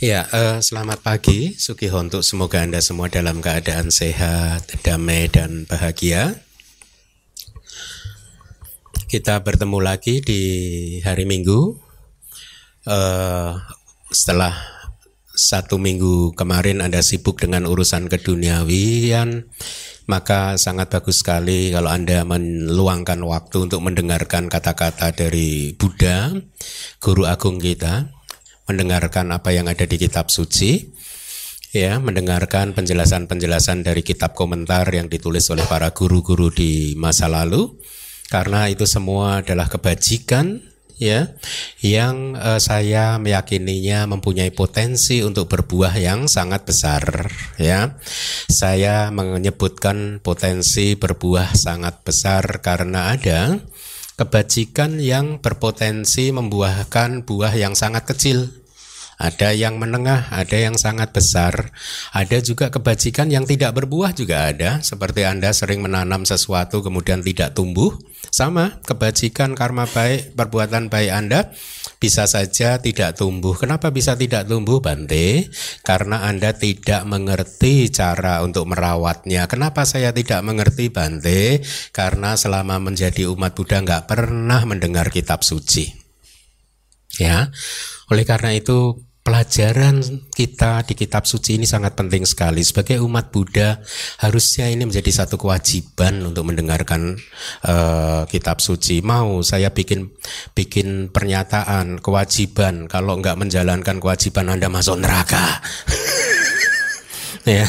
Ya, uh, selamat pagi, Hontuk. Semoga Anda semua dalam keadaan sehat, damai, dan bahagia. Kita bertemu lagi di hari Minggu. Uh, setelah satu minggu kemarin Anda sibuk dengan urusan keduniawian, maka sangat bagus sekali kalau Anda meluangkan waktu untuk mendengarkan kata-kata dari Buddha, guru agung kita mendengarkan apa yang ada di kitab suci, ya, mendengarkan penjelasan-penjelasan dari kitab komentar yang ditulis oleh para guru-guru di masa lalu, karena itu semua adalah kebajikan ya yang uh, saya meyakininya mempunyai potensi untuk berbuah yang sangat besar ya. Saya menyebutkan potensi berbuah sangat besar karena ada kebajikan yang berpotensi membuahkan buah yang sangat kecil ada yang menengah, ada yang sangat besar, ada juga kebajikan yang tidak berbuah juga ada, seperti Anda sering menanam sesuatu kemudian tidak tumbuh, sama kebajikan karma baik, perbuatan baik Anda bisa saja tidak tumbuh. Kenapa bisa tidak tumbuh, Bante? Karena Anda tidak mengerti cara untuk merawatnya. Kenapa saya tidak mengerti, Bante? Karena selama menjadi umat Buddha nggak pernah mendengar kitab suci. Ya, oleh karena itu pelajaran kita di kitab suci ini sangat penting sekali. Sebagai umat Buddha harusnya ini menjadi satu kewajiban untuk mendengarkan uh, kitab suci. Mau saya bikin bikin pernyataan kewajiban kalau nggak menjalankan kewajiban anda masuk neraka. Ya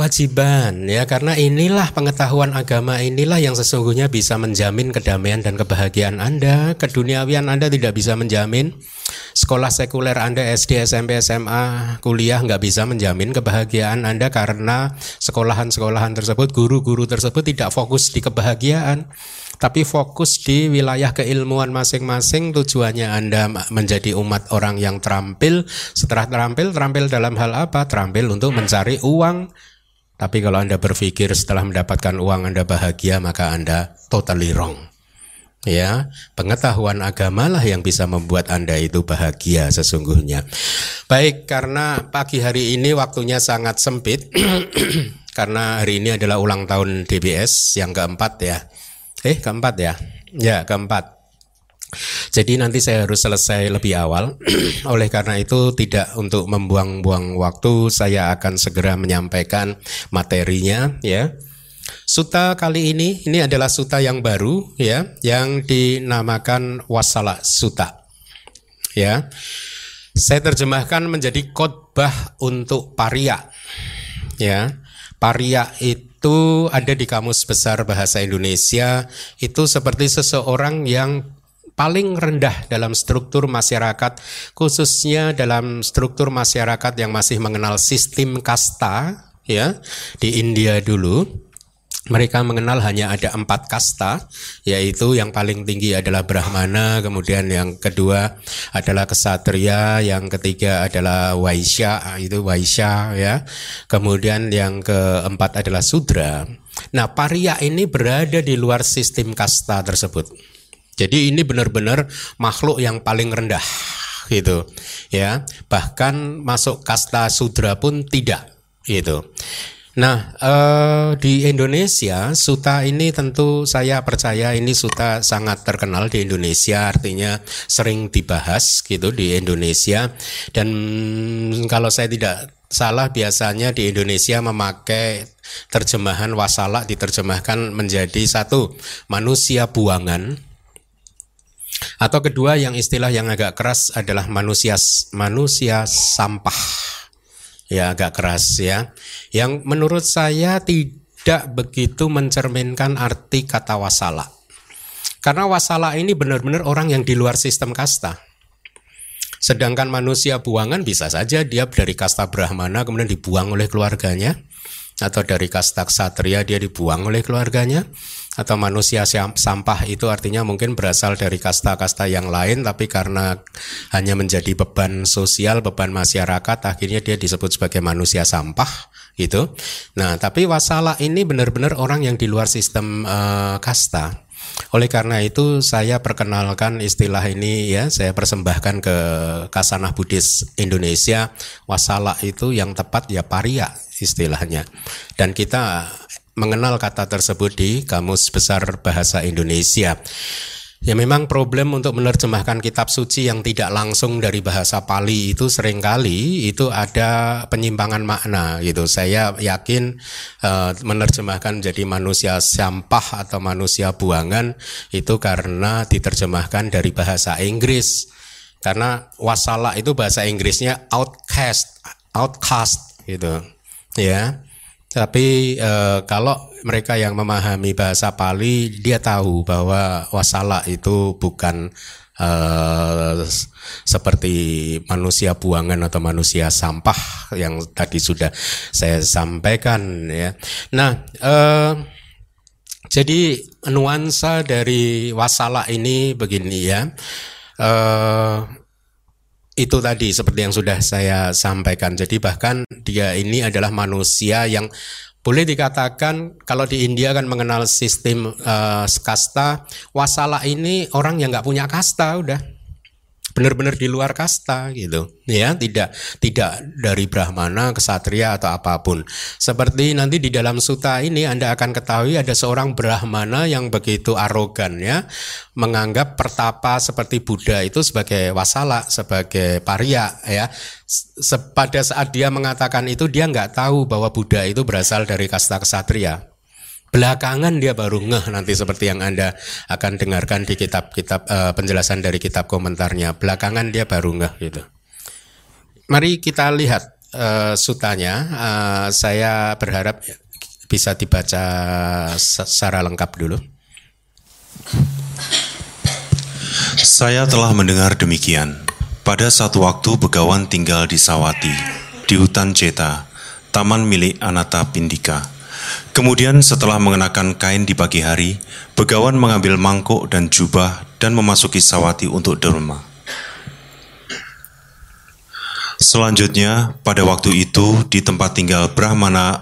kewajiban ya. Karena inilah pengetahuan agama inilah yang sesungguhnya bisa menjamin kedamaian dan kebahagiaan Anda. Keduniawian Anda tidak bisa menjamin. Sekolah sekuler Anda SD SMP SMA kuliah nggak bisa menjamin kebahagiaan Anda karena sekolahan-sekolahan tersebut guru-guru tersebut tidak fokus di kebahagiaan tapi fokus di wilayah keilmuan masing-masing. Tujuannya Anda menjadi umat orang yang terampil. Setelah terampil terampil dalam hal apa? Terampil untuk mencari uang tapi kalau Anda berpikir setelah mendapatkan uang Anda bahagia, maka Anda totally wrong. Ya, pengetahuan agamalah yang bisa membuat Anda itu bahagia sesungguhnya. Baik, karena pagi hari ini waktunya sangat sempit karena hari ini adalah ulang tahun DBS yang keempat ya. Eh, keempat ya. Ya, keempat. Jadi nanti saya harus selesai lebih awal. Oleh karena itu tidak untuk membuang-buang waktu, saya akan segera menyampaikan materinya ya. Suta kali ini ini adalah suta yang baru ya, yang dinamakan Wasala Suta. Ya. Saya terjemahkan menjadi khotbah untuk paria. Ya. Paria itu ada di Kamus Besar Bahasa Indonesia itu seperti seseorang yang paling rendah dalam struktur masyarakat, khususnya dalam struktur masyarakat yang masih mengenal sistem kasta, ya di India dulu. Mereka mengenal hanya ada empat kasta, yaitu yang paling tinggi adalah Brahmana, kemudian yang kedua adalah Kesatria, yang ketiga adalah Waisya, itu Waisya ya. Kemudian yang keempat adalah Sudra. Nah, paria ini berada di luar sistem kasta tersebut. Jadi ini benar-benar makhluk yang paling rendah gitu ya. Bahkan masuk kasta sudra pun tidak gitu. Nah, eh, di Indonesia suta ini tentu saya percaya ini suta sangat terkenal di Indonesia, artinya sering dibahas gitu di Indonesia. Dan kalau saya tidak salah biasanya di Indonesia memakai terjemahan wasala diterjemahkan menjadi satu manusia buangan atau kedua yang istilah yang agak keras adalah manusia manusia sampah. Ya agak keras ya. Yang menurut saya tidak begitu mencerminkan arti kata wasala. Karena wasala ini benar-benar orang yang di luar sistem kasta. Sedangkan manusia buangan bisa saja dia dari kasta Brahmana kemudian dibuang oleh keluarganya atau dari kasta ksatria dia dibuang oleh keluarganya atau manusia sampah itu artinya mungkin berasal dari kasta-kasta yang lain tapi karena hanya menjadi beban sosial, beban masyarakat akhirnya dia disebut sebagai manusia sampah gitu. Nah, tapi wasala ini benar-benar orang yang di luar sistem uh, kasta. Oleh karena itu saya perkenalkan istilah ini ya, saya persembahkan ke Kasanah Buddhis Indonesia. Wasala itu yang tepat ya paria istilahnya. Dan kita mengenal kata tersebut di Kamus Besar Bahasa Indonesia. Ya memang problem untuk menerjemahkan kitab suci yang tidak langsung dari bahasa Pali itu sering kali itu ada penyimpangan makna gitu. Saya yakin uh, menerjemahkan jadi manusia sampah atau manusia buangan itu karena diterjemahkan dari bahasa Inggris. Karena wasala itu bahasa Inggrisnya outcast, outcast gitu. Ya. Tapi e, kalau mereka yang memahami bahasa Pali, dia tahu bahwa wasala itu bukan e, seperti manusia buangan atau manusia sampah yang tadi sudah saya sampaikan ya. Nah, e, jadi nuansa dari wasala ini begini ya. E, itu tadi seperti yang sudah saya sampaikan. Jadi bahkan dia ini adalah manusia yang boleh dikatakan kalau di India kan mengenal sistem uh, kasta, wasala ini orang yang nggak punya kasta udah benar-benar di luar kasta gitu. Ya tidak tidak dari brahmana kesatria atau apa pun. Seperti nanti di dalam suta ini Anda akan ketahui ada seorang brahmana yang begitu arogan ya. Menganggap pertapa seperti Buddha itu sebagai wasala sebagai paria ya. Pada saat dia mengatakan itu dia nggak tahu bahwa Buddha itu berasal dari kasta kesatria Belakangan dia baru ngeh nanti seperti yang Anda akan dengarkan di kitab-kitab uh, penjelasan dari kitab komentarnya. Belakangan dia baru ngeh gitu. Mari kita lihat uh, sutanya. Uh, saya berharap bisa dibaca secara lengkap dulu. Saya telah mendengar demikian. Pada satu waktu Begawan tinggal di Sawati, di hutan Ceta, taman milik Anata Pindika. Kemudian setelah mengenakan kain di pagi hari, Begawan mengambil mangkuk dan jubah dan memasuki sawati untuk derma. Selanjutnya, pada waktu itu di tempat tinggal Brahmana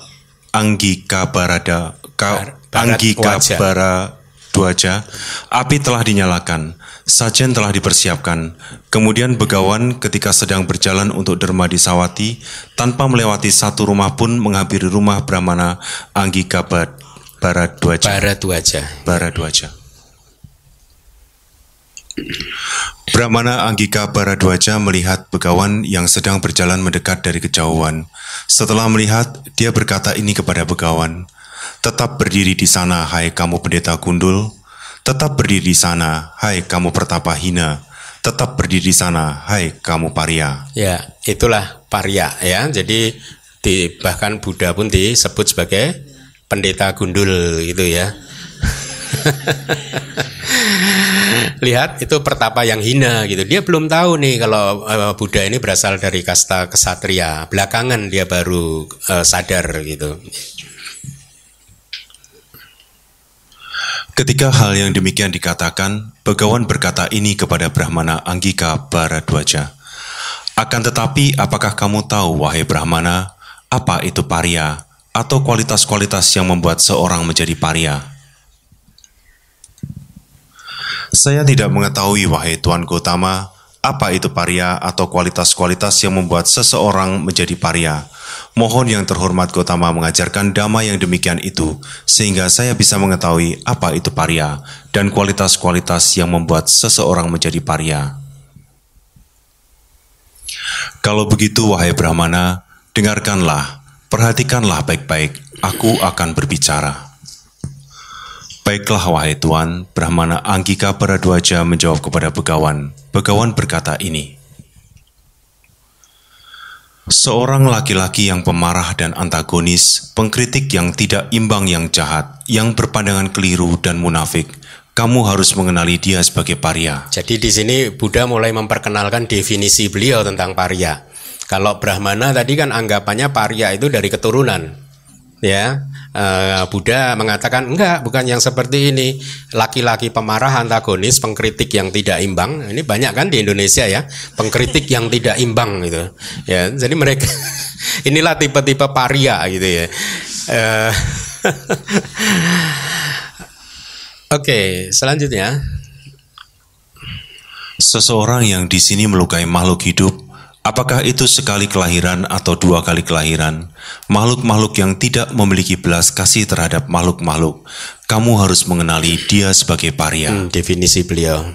Anggika Barada, Ka, Anggika Bara Dwaja, api telah dinyalakan, sajen telah dipersiapkan. Kemudian begawan ketika sedang berjalan untuk derma di Sawati, tanpa melewati satu rumah pun menghampiri rumah Brahmana Anggika Baradwaja. Baradwaja. Baradwaja. Brahmana Anggika Baradwaja melihat begawan yang sedang berjalan mendekat dari kejauhan. Setelah melihat, dia berkata ini kepada begawan, Tetap berdiri di sana, hai kamu pendeta gundul. Tetap berdiri di sana, hai kamu pertapa hina. Tetap berdiri di sana, hai kamu paria. Ya, itulah paria ya. Jadi di, bahkan Buddha pun disebut sebagai pendeta gundul gitu ya. Lihat itu pertapa yang hina gitu. Dia belum tahu nih kalau uh, Buddha ini berasal dari kasta kesatria. Belakangan dia baru uh, sadar gitu. Ketika hal yang demikian dikatakan, Begawan berkata ini kepada Brahmana Anggika Baradwaja. Akan tetapi, apakah kamu tahu, wahai Brahmana, apa itu paria, atau kualitas-kualitas yang membuat seorang menjadi paria? Saya tidak mengetahui, wahai Tuan Gotama, apa itu paria atau kualitas-kualitas yang membuat seseorang menjadi paria. Mohon yang terhormat Gotama mengajarkan dhamma yang demikian itu, sehingga saya bisa mengetahui apa itu paria dan kualitas-kualitas yang membuat seseorang menjadi paria. Kalau begitu, wahai Brahmana, dengarkanlah, perhatikanlah baik-baik, aku akan berbicara. Baiklah, wahai Tuan, Brahmana Anggika Paradwaja menjawab kepada Begawan. Begawan berkata ini, Seorang laki-laki yang pemarah dan antagonis, pengkritik yang tidak imbang yang jahat, yang berpandangan keliru dan munafik, kamu harus mengenali dia sebagai paria. Jadi di sini Buddha mulai memperkenalkan definisi beliau tentang paria. Kalau Brahmana tadi kan anggapannya paria itu dari keturunan. Ya, uh, Buddha mengatakan enggak, bukan yang seperti ini. Laki-laki pemarah, antagonis, pengkritik yang tidak imbang. Ini banyak kan di Indonesia ya, pengkritik yang tidak imbang gitu. Ya, jadi mereka inilah tipe-tipe paria gitu ya. Uh, Oke, selanjutnya. Seseorang yang di sini melukai makhluk hidup, apakah itu sekali kelahiran atau dua kali kelahiran? Makhluk-makhluk yang tidak memiliki belas kasih terhadap makhluk-makhluk, kamu harus mengenali dia sebagai paria. Hmm, definisi beliau.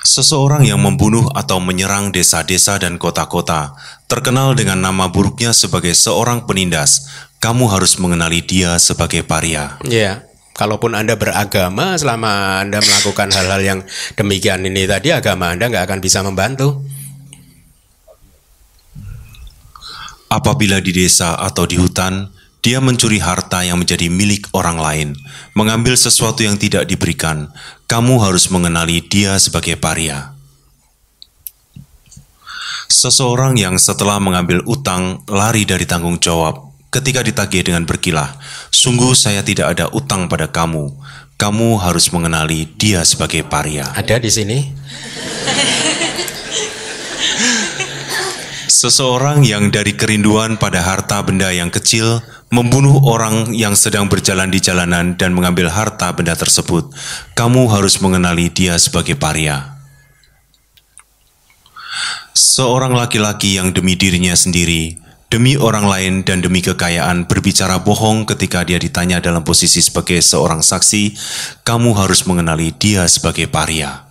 Seseorang yang membunuh atau menyerang desa-desa dan kota-kota, terkenal dengan nama buruknya sebagai seorang penindas, kamu harus mengenali dia sebagai paria. Iya. Kalaupun Anda beragama, selama Anda melakukan hal-hal yang demikian ini tadi, agama Anda nggak akan bisa membantu. Apabila di desa atau di hutan, dia mencuri harta yang menjadi milik orang lain, mengambil sesuatu yang tidak diberikan. Kamu harus mengenali dia sebagai paria. Seseorang yang setelah mengambil utang lari dari tanggung jawab, ketika ditagih dengan berkilah, "Sungguh saya tidak ada utang pada kamu." Kamu harus mengenali dia sebagai paria. Ada di sini. Seseorang yang dari kerinduan pada harta benda yang kecil membunuh orang yang sedang berjalan di jalanan dan mengambil harta benda tersebut, kamu harus mengenali dia sebagai paria. Seorang laki-laki yang demi dirinya sendiri, demi orang lain dan demi kekayaan berbicara bohong ketika dia ditanya dalam posisi sebagai seorang saksi, kamu harus mengenali dia sebagai paria.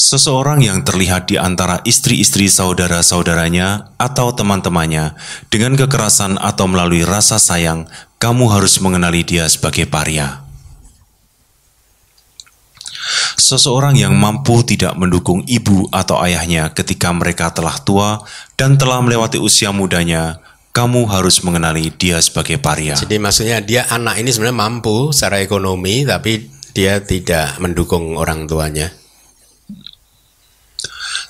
Seseorang yang terlihat di antara istri-istri saudara-saudaranya atau teman-temannya dengan kekerasan atau melalui rasa sayang, kamu harus mengenali dia sebagai paria. Seseorang yang mampu tidak mendukung ibu atau ayahnya ketika mereka telah tua dan telah melewati usia mudanya, kamu harus mengenali dia sebagai paria. Jadi maksudnya dia anak ini sebenarnya mampu secara ekonomi tapi dia tidak mendukung orang tuanya.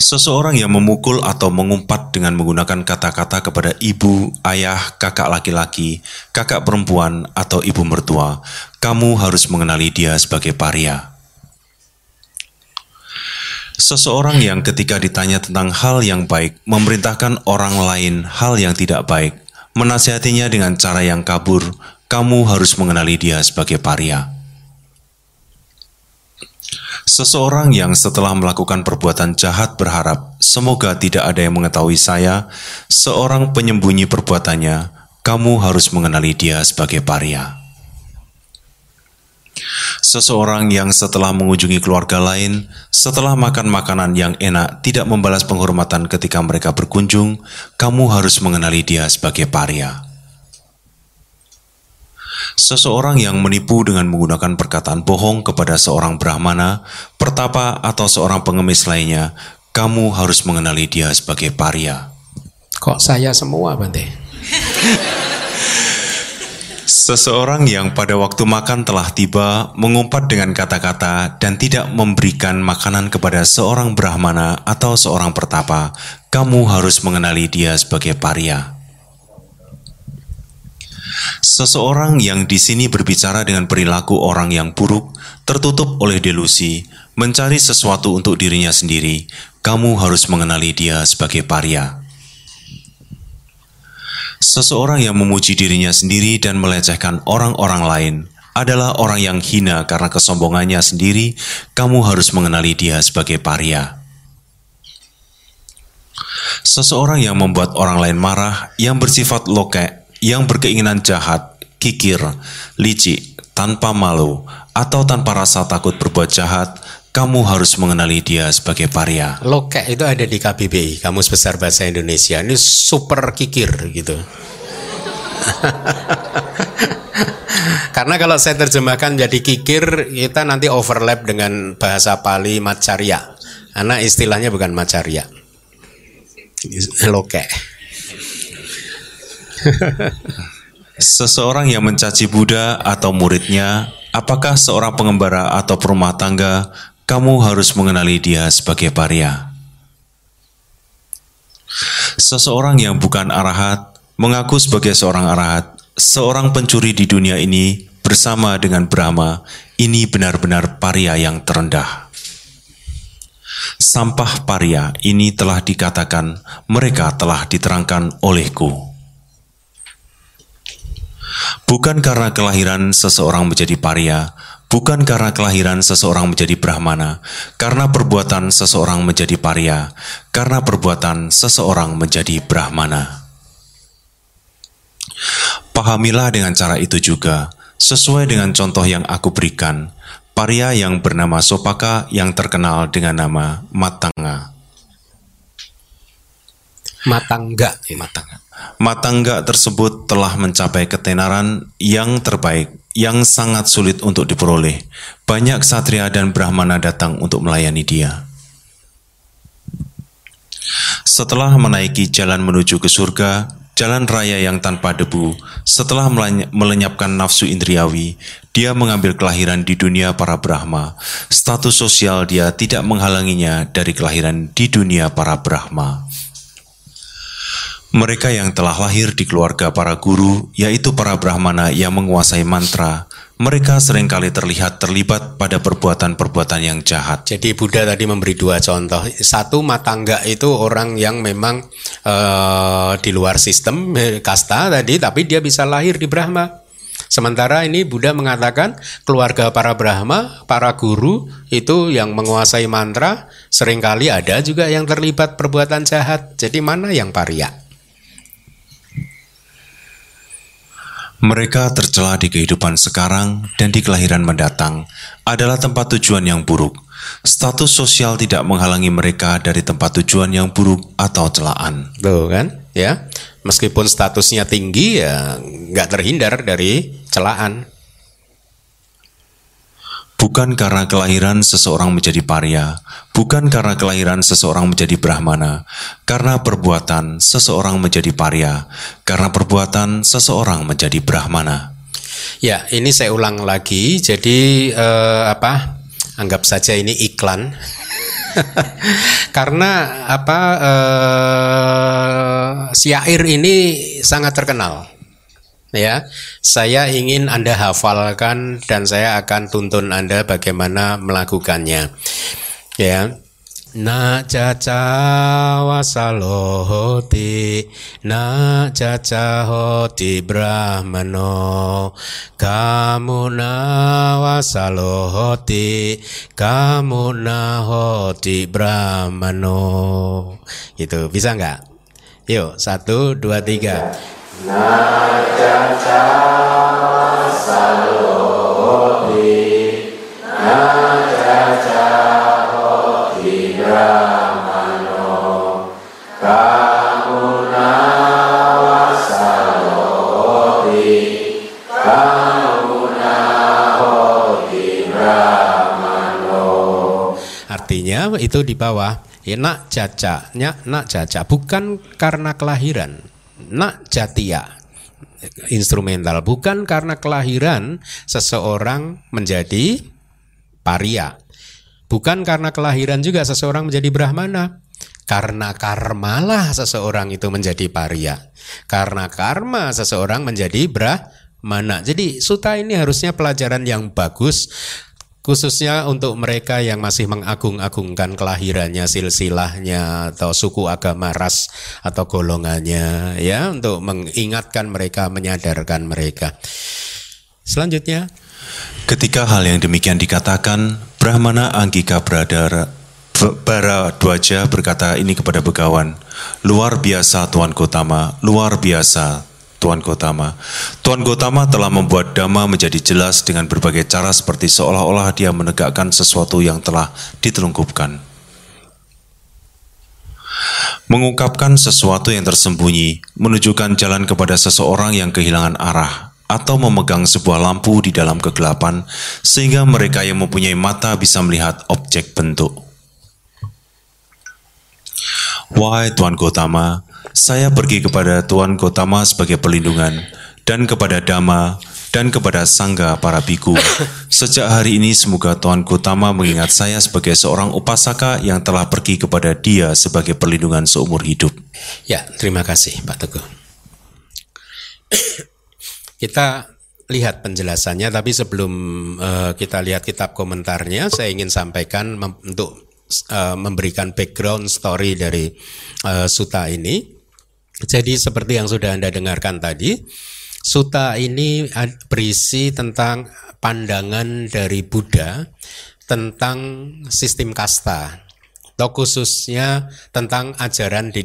Seseorang yang memukul atau mengumpat dengan menggunakan kata-kata kepada ibu, ayah, kakak laki-laki, kakak perempuan, atau ibu mertua, kamu harus mengenali dia sebagai paria. Seseorang yang ketika ditanya tentang hal yang baik, memerintahkan orang lain hal yang tidak baik, menasihatinya dengan cara yang kabur, kamu harus mengenali dia sebagai paria. Seseorang yang setelah melakukan perbuatan jahat berharap, semoga tidak ada yang mengetahui saya, seorang penyembunyi perbuatannya, kamu harus mengenali dia sebagai paria. Seseorang yang setelah mengunjungi keluarga lain, setelah makan makanan yang enak, tidak membalas penghormatan ketika mereka berkunjung, kamu harus mengenali dia sebagai paria. Seseorang yang menipu dengan menggunakan perkataan bohong kepada seorang brahmana, pertapa atau seorang pengemis lainnya, kamu harus mengenali dia sebagai paria. Kok saya semua, Bante? Seseorang yang pada waktu makan telah tiba mengumpat dengan kata-kata dan tidak memberikan makanan kepada seorang brahmana atau seorang pertapa, kamu harus mengenali dia sebagai paria. Seseorang yang di sini berbicara dengan perilaku orang yang buruk, tertutup oleh delusi, mencari sesuatu untuk dirinya sendiri, kamu harus mengenali dia sebagai paria. Seseorang yang memuji dirinya sendiri dan melecehkan orang-orang lain adalah orang yang hina karena kesombongannya sendiri, kamu harus mengenali dia sebagai paria. Seseorang yang membuat orang lain marah, yang bersifat lokek, yang berkeinginan jahat, kikir, licik, tanpa malu, atau tanpa rasa takut berbuat jahat, kamu harus mengenali dia sebagai paria. Lokek itu ada di KBBI, Kamus Besar Bahasa Indonesia. Ini super kikir gitu. Karena kalau saya terjemahkan jadi kikir, kita nanti overlap dengan bahasa Pali Macarya. Karena istilahnya bukan Macarya. Lokek. Seseorang yang mencaci Buddha atau muridnya, apakah seorang pengembara atau perumah tangga, kamu harus mengenali dia sebagai paria. Seseorang yang bukan arahat, mengaku sebagai seorang arahat, seorang pencuri di dunia ini bersama dengan Brahma, ini benar-benar paria yang terendah. Sampah paria ini telah dikatakan, mereka telah diterangkan olehku. Bukan karena kelahiran seseorang menjadi paria, bukan karena kelahiran seseorang menjadi brahmana, karena perbuatan seseorang menjadi paria, karena perbuatan seseorang menjadi brahmana. Pahamilah dengan cara itu juga, sesuai dengan contoh yang aku berikan, paria yang bernama Sopaka yang terkenal dengan nama Matanga. Matangga, matangga. Matangga tersebut telah mencapai ketenaran yang terbaik, yang sangat sulit untuk diperoleh. Banyak satria dan brahmana datang untuk melayani dia. Setelah menaiki jalan menuju ke surga, jalan raya yang tanpa debu, setelah melenyapkan nafsu indriawi, dia mengambil kelahiran di dunia para Brahma. Status sosial dia tidak menghalanginya dari kelahiran di dunia para Brahma. Mereka yang telah lahir di keluarga para guru, yaitu para Brahmana yang menguasai mantra, mereka sering kali terlihat terlibat pada perbuatan-perbuatan yang jahat. Jadi Buddha tadi memberi dua contoh. Satu matangga itu orang yang memang uh, di luar sistem eh, kasta tadi, tapi dia bisa lahir di Brahma. Sementara ini Buddha mengatakan keluarga para Brahma, para guru itu yang menguasai mantra, sering kali ada juga yang terlibat perbuatan jahat. Jadi mana yang paria? Mereka tercela di kehidupan sekarang dan di kelahiran mendatang adalah tempat tujuan yang buruk. Status sosial tidak menghalangi mereka dari tempat tujuan yang buruk atau celaan. Tuh kan, ya. Meskipun statusnya tinggi ya nggak terhindar dari celaan. Bukan karena kelahiran seseorang menjadi paria, bukan karena kelahiran seseorang menjadi brahmana, karena perbuatan seseorang menjadi paria, karena perbuatan seseorang menjadi brahmana. Ya, ini saya ulang lagi. Jadi eh, apa? Anggap saja ini iklan. karena apa? Eh, syair ini sangat terkenal ya saya ingin anda hafalkan dan saya akan tuntun anda bagaimana melakukannya. Ya. Na caca wasalohoti Na caca hoti brahmano. Kamu na wasalohoti Kamu na hoti brahmano. Itu bisa nggak? Yuk satu dua tiga Itu di bawah Ya, nak nak caca bukan karena kelahiran, nak jatia instrumental bukan karena kelahiran seseorang menjadi paria. Bukan karena kelahiran juga seseorang menjadi brahmana. Karena karmalah seseorang itu menjadi paria. Karena karma seseorang menjadi brahmana. Jadi suta ini harusnya pelajaran yang bagus khususnya untuk mereka yang masih mengagung-agungkan kelahirannya, silsilahnya atau suku agama ras atau golongannya ya untuk mengingatkan mereka, menyadarkan mereka. Selanjutnya ketika hal yang demikian dikatakan, Brahmana Anggika Bradara Bara Dwaja berkata ini kepada Begawan, luar biasa Tuan Gotama, luar biasa Tuan Gotama. Tuan Gotama telah membuat Dhamma menjadi jelas dengan berbagai cara seperti seolah-olah dia menegakkan sesuatu yang telah ditelungkupkan. Mengungkapkan sesuatu yang tersembunyi, menunjukkan jalan kepada seseorang yang kehilangan arah, atau memegang sebuah lampu di dalam kegelapan, sehingga mereka yang mempunyai mata bisa melihat objek bentuk. Wahai Tuan Gotama, saya pergi kepada Tuan Gotama sebagai perlindungan dan kepada Dhamma dan kepada Sangga para biku. Sejak hari ini semoga Tuan Gotama mengingat saya sebagai seorang upasaka yang telah pergi kepada dia sebagai perlindungan seumur hidup. Ya, terima kasih Pak Teguh. kita lihat penjelasannya, tapi sebelum uh, kita lihat kitab komentarnya, saya ingin sampaikan untuk uh, memberikan background story dari uh, suta ini. Jadi seperti yang sudah Anda dengarkan tadi, Suta ini berisi tentang pandangan dari Buddha tentang sistem kasta, atau khususnya tentang ajaran di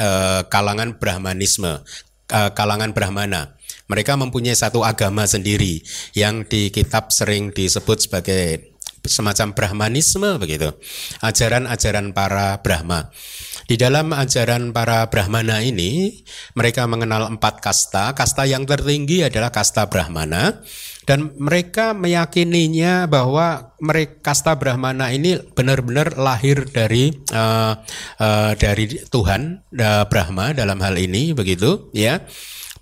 uh, kalangan Brahmanisme, uh, kalangan Brahmana. Mereka mempunyai satu agama sendiri yang di kitab sering disebut sebagai semacam Brahmanisme begitu. Ajaran-ajaran para Brahma. Di dalam ajaran para Brahmana ini, mereka mengenal empat kasta. Kasta yang tertinggi adalah kasta Brahmana. Dan mereka meyakininya bahwa mereka kasta Brahmana ini benar-benar lahir dari uh, uh, dari Tuhan uh, Brahma dalam hal ini begitu ya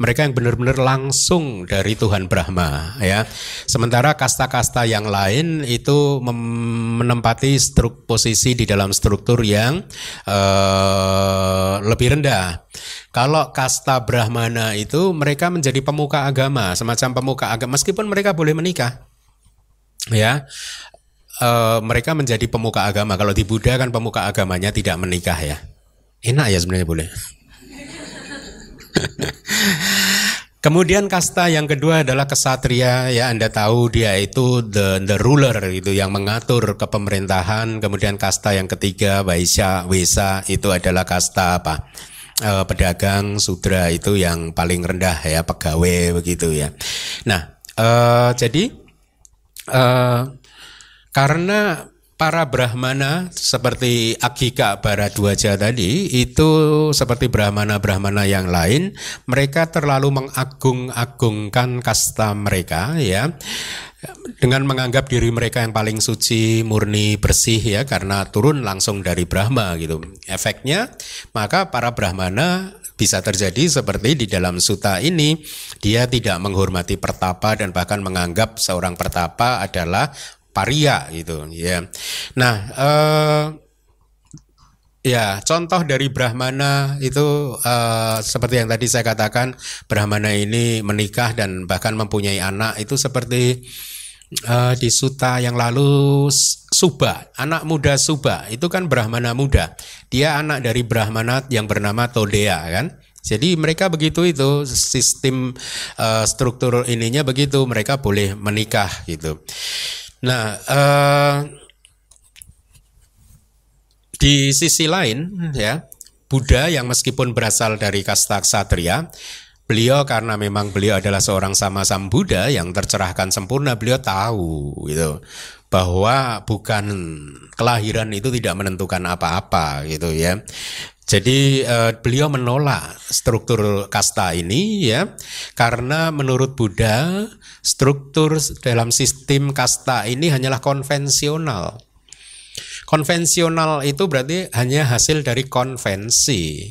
mereka yang benar-benar langsung dari Tuhan Brahma ya. Sementara kasta-kasta yang lain itu menempati struk posisi di dalam struktur yang uh, lebih rendah. Kalau kasta Brahmana itu mereka menjadi pemuka agama, semacam pemuka agama meskipun mereka boleh menikah. Ya. Uh, mereka menjadi pemuka agama. Kalau di Buddha kan pemuka agamanya tidak menikah ya. Enak ya sebenarnya boleh. Kemudian kasta yang kedua adalah kesatria ya Anda tahu dia itu the the ruler itu yang mengatur kepemerintahan. Kemudian kasta yang ketiga Waisya, Wesa itu adalah kasta apa? E, pedagang, sudra itu yang paling rendah ya pegawai begitu ya. Nah, e, jadi e, karena para brahmana seperti Agika Baradwaja tadi itu seperti brahmana-brahmana yang lain mereka terlalu mengagung-agungkan kasta mereka ya dengan menganggap diri mereka yang paling suci, murni, bersih ya karena turun langsung dari Brahma gitu. Efeknya maka para brahmana bisa terjadi seperti di dalam suta ini dia tidak menghormati pertapa dan bahkan menganggap seorang pertapa adalah paria gitu ya. Nah, eh, Ya, contoh dari Brahmana itu uh, seperti yang tadi saya katakan, Brahmana ini menikah dan bahkan mempunyai anak itu seperti uh, di Suta yang lalu Suba, anak muda Suba itu kan Brahmana muda. Dia anak dari Brahmana yang bernama Todea kan. Jadi mereka begitu itu sistem uh, struktur ininya begitu mereka boleh menikah gitu. Nah, uh, di sisi lain ya, Buddha yang meskipun berasal dari kasta ksatria, beliau karena memang beliau adalah seorang sama sam Buddha yang tercerahkan sempurna, beliau tahu gitu bahwa bukan kelahiran itu tidak menentukan apa-apa gitu ya. Jadi uh, beliau menolak struktur kasta ini ya karena menurut Buddha struktur dalam sistem kasta ini hanyalah konvensional. Konvensional itu berarti hanya hasil dari konvensi,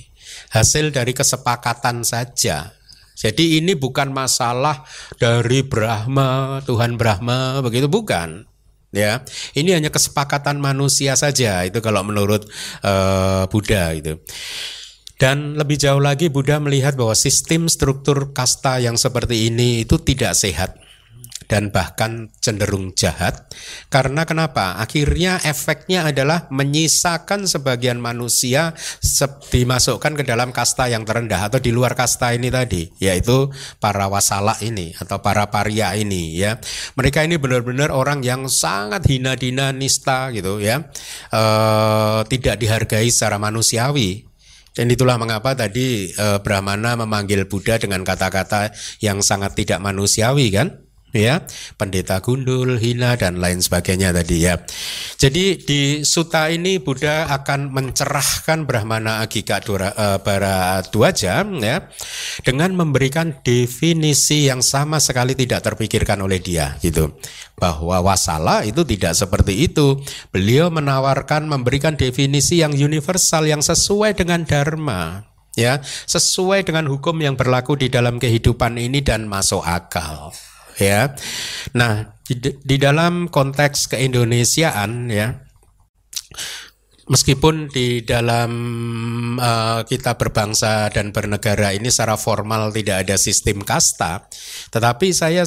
hasil dari kesepakatan saja. Jadi ini bukan masalah dari Brahma, Tuhan Brahma begitu bukan ya ini hanya kesepakatan manusia saja itu kalau menurut uh, Buddha itu. Dan lebih jauh lagi Buddha melihat bahwa sistem struktur kasta yang seperti ini itu tidak sehat dan bahkan cenderung jahat. Karena kenapa? Akhirnya efeknya adalah menyisakan sebagian manusia dimasukkan ke dalam kasta yang terendah atau di luar kasta ini tadi, yaitu para wasala ini atau para paria ini ya. Mereka ini benar-benar orang yang sangat hina dina nista gitu ya. E, tidak dihargai secara manusiawi. Dan itulah mengapa tadi e, Brahmana memanggil Buddha dengan kata-kata yang sangat tidak manusiawi kan? Ya pendeta gundul hina dan lain sebagainya tadi ya. Jadi di suta ini Buddha akan mencerahkan Brahmana Agika Dura, uh, Baradwaja ya dengan memberikan definisi yang sama sekali tidak terpikirkan oleh dia gitu. Bahwa wasala itu tidak seperti itu. Beliau menawarkan memberikan definisi yang universal yang sesuai dengan dharma ya. Sesuai dengan hukum yang berlaku di dalam kehidupan ini dan masuk akal ya. Nah, di, di dalam konteks keindonesiaan ya Meskipun di dalam uh, kita berbangsa dan bernegara ini secara formal tidak ada sistem kasta, tetapi saya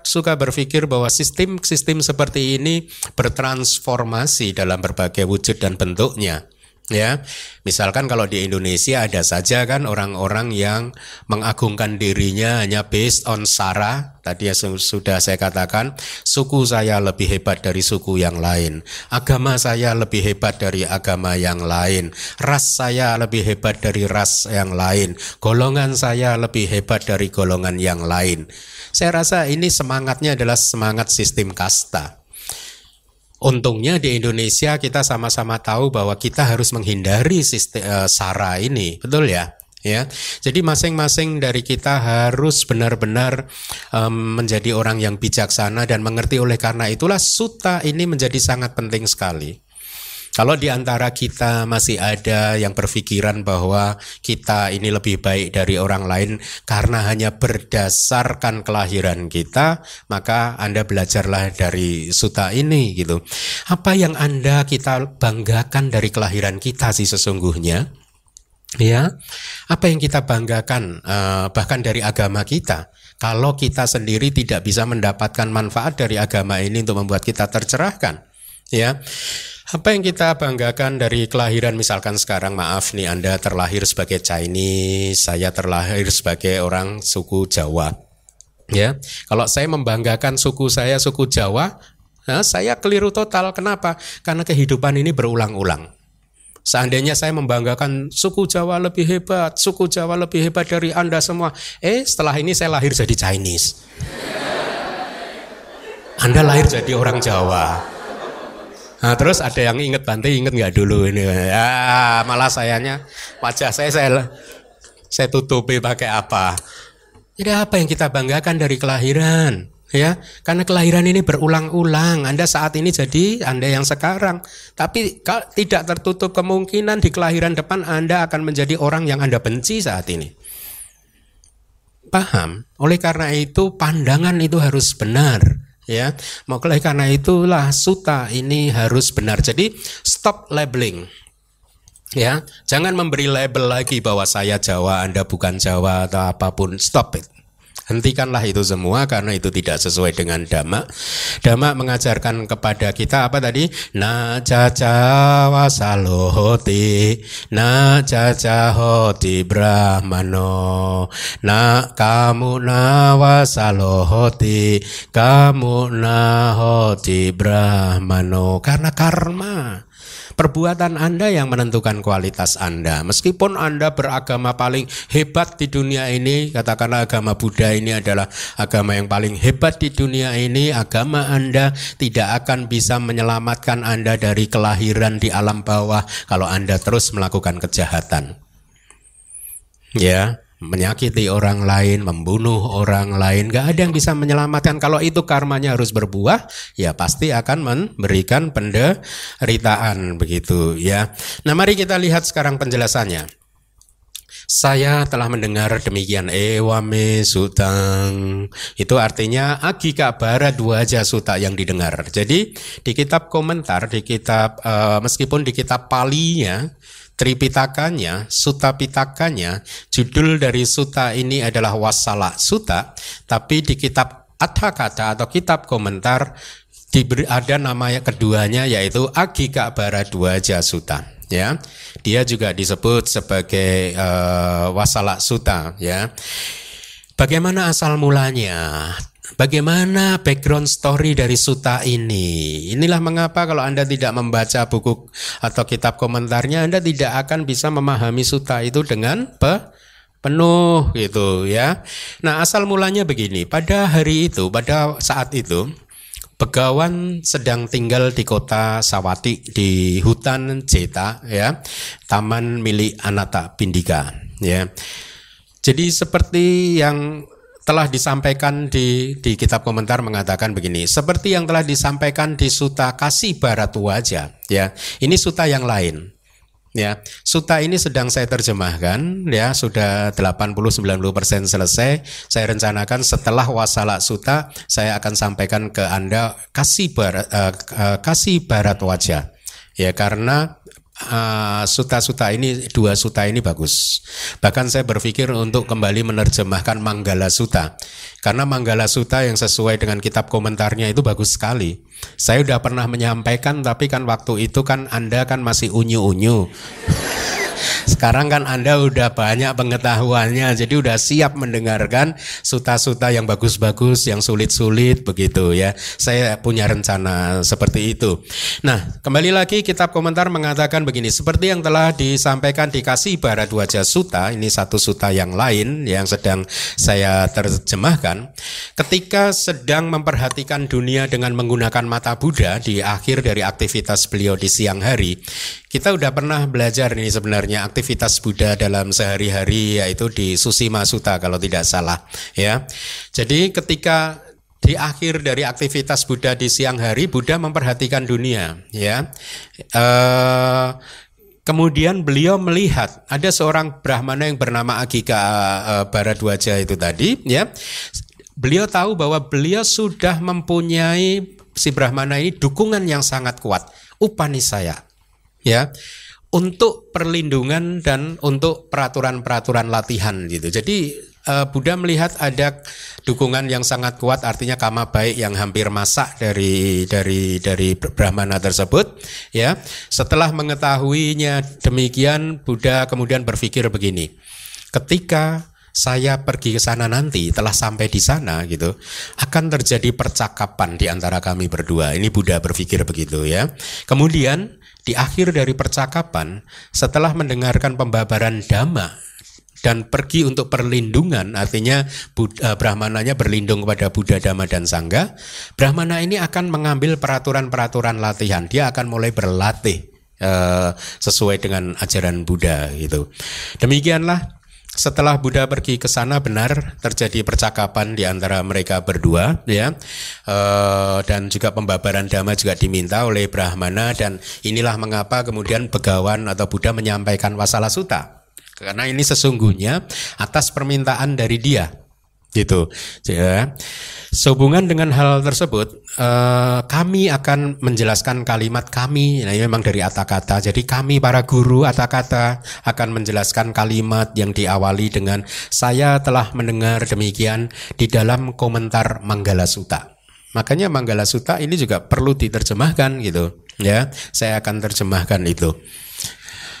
suka berpikir bahwa sistem-sistem seperti ini bertransformasi dalam berbagai wujud dan bentuknya ya misalkan kalau di Indonesia ada saja kan orang-orang yang mengagungkan dirinya hanya based on sara tadi ya sudah saya katakan suku saya lebih hebat dari suku yang lain agama saya lebih hebat dari agama yang lain ras saya lebih hebat dari ras yang lain golongan saya lebih hebat dari golongan yang lain. Saya rasa ini semangatnya adalah semangat sistem kasta Untungnya di Indonesia kita sama-sama tahu bahwa kita harus menghindari sistem uh, sara ini, betul ya? Ya, jadi masing-masing dari kita harus benar-benar um, menjadi orang yang bijaksana dan mengerti. Oleh karena itulah suta ini menjadi sangat penting sekali. Kalau di antara kita masih ada yang berpikiran bahwa kita ini lebih baik dari orang lain karena hanya berdasarkan kelahiran kita, maka Anda belajarlah dari suta ini gitu. Apa yang Anda kita banggakan dari kelahiran kita sih sesungguhnya? Ya, apa yang kita banggakan uh, bahkan dari agama kita? Kalau kita sendiri tidak bisa mendapatkan manfaat dari agama ini untuk membuat kita tercerahkan, ya. Apa yang kita banggakan dari kelahiran misalkan sekarang maaf nih Anda terlahir sebagai Chinese, saya terlahir sebagai orang suku Jawa. Ya, kalau saya membanggakan suku saya suku Jawa, nah, saya keliru total. Kenapa? Karena kehidupan ini berulang-ulang. Seandainya saya membanggakan suku Jawa lebih hebat, suku Jawa lebih hebat dari Anda semua. Eh, setelah ini saya lahir jadi Chinese. Anda lahir jadi orang Jawa. Nah, terus ada yang inget Bante, inget nggak dulu ini? Ya, malah sayanya wajah saya saya saya tutupi pakai apa? Jadi apa yang kita banggakan dari kelahiran? Ya, karena kelahiran ini berulang-ulang. Anda saat ini jadi Anda yang sekarang, tapi tidak tertutup kemungkinan di kelahiran depan Anda akan menjadi orang yang Anda benci saat ini. Paham? Oleh karena itu pandangan itu harus benar ya. Oleh karena itulah suta ini harus benar. Jadi stop labeling. Ya. Jangan memberi label lagi bahwa saya Jawa Anda bukan Jawa atau apa pun. Stop it Hentikanlah itu semua karena itu tidak sesuai dengan dhamma. Dhamma mengajarkan kepada kita apa tadi? Na caca wasalohoti, na caca hoti brahmano, na kamu na wasalohoti, kamu na hoti brahmano. Karena karma. Perbuatan Anda yang menentukan kualitas Anda. Meskipun Anda beragama paling hebat di dunia ini, katakanlah agama Buddha ini adalah agama yang paling hebat di dunia ini, agama Anda tidak akan bisa menyelamatkan Anda dari kelahiran di alam bawah kalau Anda terus melakukan kejahatan. Ya, menyakiti orang lain, membunuh orang lain, gak ada yang bisa menyelamatkan. Kalau itu karmanya harus berbuah, ya pasti akan memberikan penderitaan begitu ya. Nah mari kita lihat sekarang penjelasannya. Saya telah mendengar demikian ewame sutang itu artinya agika bara dua aja suta yang didengar. Jadi di kitab komentar di kitab uh, meskipun di kitab palinya Tripitakanya, Suta Pitakanya, judul dari Suta ini adalah Wasala Suta, tapi di kitab Adhakata atau kitab komentar diberi ada nama keduanya yaitu Agika Baradwaja Suta ya. Dia juga disebut sebagai uh, Wasala Suta ya. Bagaimana asal mulanya? Bagaimana background story dari suta ini? Inilah mengapa kalau Anda tidak membaca buku atau kitab komentarnya Anda tidak akan bisa memahami suta itu dengan pe penuh gitu ya. Nah, asal mulanya begini, pada hari itu, pada saat itu Begawan sedang tinggal di kota Sawati di hutan Ceta ya, taman milik Anata Pindika ya. Jadi seperti yang telah disampaikan di di kitab komentar mengatakan begini, seperti yang telah disampaikan di Suta Kasih Baratu Waja, ya. Ini suta yang lain. Ya, suta ini sedang saya terjemahkan ya, sudah 80-90% selesai. Saya rencanakan setelah wasala suta saya akan sampaikan ke Anda kasih barat uh, uh, kasih barat wajah. Ya, karena uh, suta-suta ini dua suta ini bagus. Bahkan saya berpikir untuk kembali menerjemahkan Manggala Suta. Karena Manggala Suta yang sesuai dengan kitab komentarnya itu bagus sekali. Saya udah pernah menyampaikan tapi kan waktu itu kan Anda kan masih unyu-unyu. Sekarang kan Anda udah banyak pengetahuannya, jadi udah siap mendengarkan suta-suta yang bagus-bagus, yang sulit-sulit begitu ya. Saya punya rencana seperti itu. Nah, kembali lagi kitab komentar mengatakan begini, seperti yang telah disampaikan di Kasih Baradwaja Suta, ini satu suta yang lain yang sedang saya terjemahkan. Ketika sedang memperhatikan dunia dengan menggunakan mata Buddha di akhir dari aktivitas beliau di siang hari, kita udah pernah belajar ini sebenarnya aktivitas Buddha dalam sehari-hari yaitu di Susima Sutta kalau tidak salah ya. Jadi ketika di akhir dari aktivitas Buddha di siang hari Buddha memperhatikan dunia ya. E, kemudian beliau melihat ada seorang brahmana yang bernama Agika e, Baradwaja itu tadi ya. Beliau tahu bahwa beliau sudah mempunyai si brahmana ini dukungan yang sangat kuat Upanisaya ya untuk perlindungan dan untuk peraturan-peraturan latihan gitu. Jadi uh, Buddha melihat ada dukungan yang sangat kuat artinya kama baik yang hampir masak dari dari dari brahmana tersebut ya. Setelah mengetahuinya demikian Buddha kemudian berpikir begini. Ketika saya pergi ke sana nanti telah sampai di sana gitu akan terjadi percakapan di antara kami berdua ini Buddha berpikir begitu ya kemudian di akhir dari percakapan, setelah mendengarkan pembabaran dhamma dan pergi untuk perlindungan, artinya Buddha, eh, Brahmananya berlindung kepada Buddha, Dhamma, dan Sangga, Brahmana ini akan mengambil peraturan-peraturan latihan. Dia akan mulai berlatih uh, sesuai dengan ajaran Buddha gitu. Demikianlah setelah Buddha pergi ke sana benar terjadi percakapan di antara mereka berdua ya. E, dan juga pembabaran dhamma juga diminta oleh Brahmana. Dan inilah mengapa kemudian Begawan atau Buddha menyampaikan wasala sutta. Karena ini sesungguhnya atas permintaan dari dia gitu. Ya. Sehubungan dengan hal tersebut eh, kami akan menjelaskan kalimat kami. Nah ini memang dari kata-kata jadi kami para guru kata-kata akan menjelaskan kalimat yang diawali dengan saya telah mendengar demikian di dalam komentar Manggala Sutta makanya Manggala Sutta ini juga perlu diterjemahkan gitu ya. Saya akan terjemahkan itu.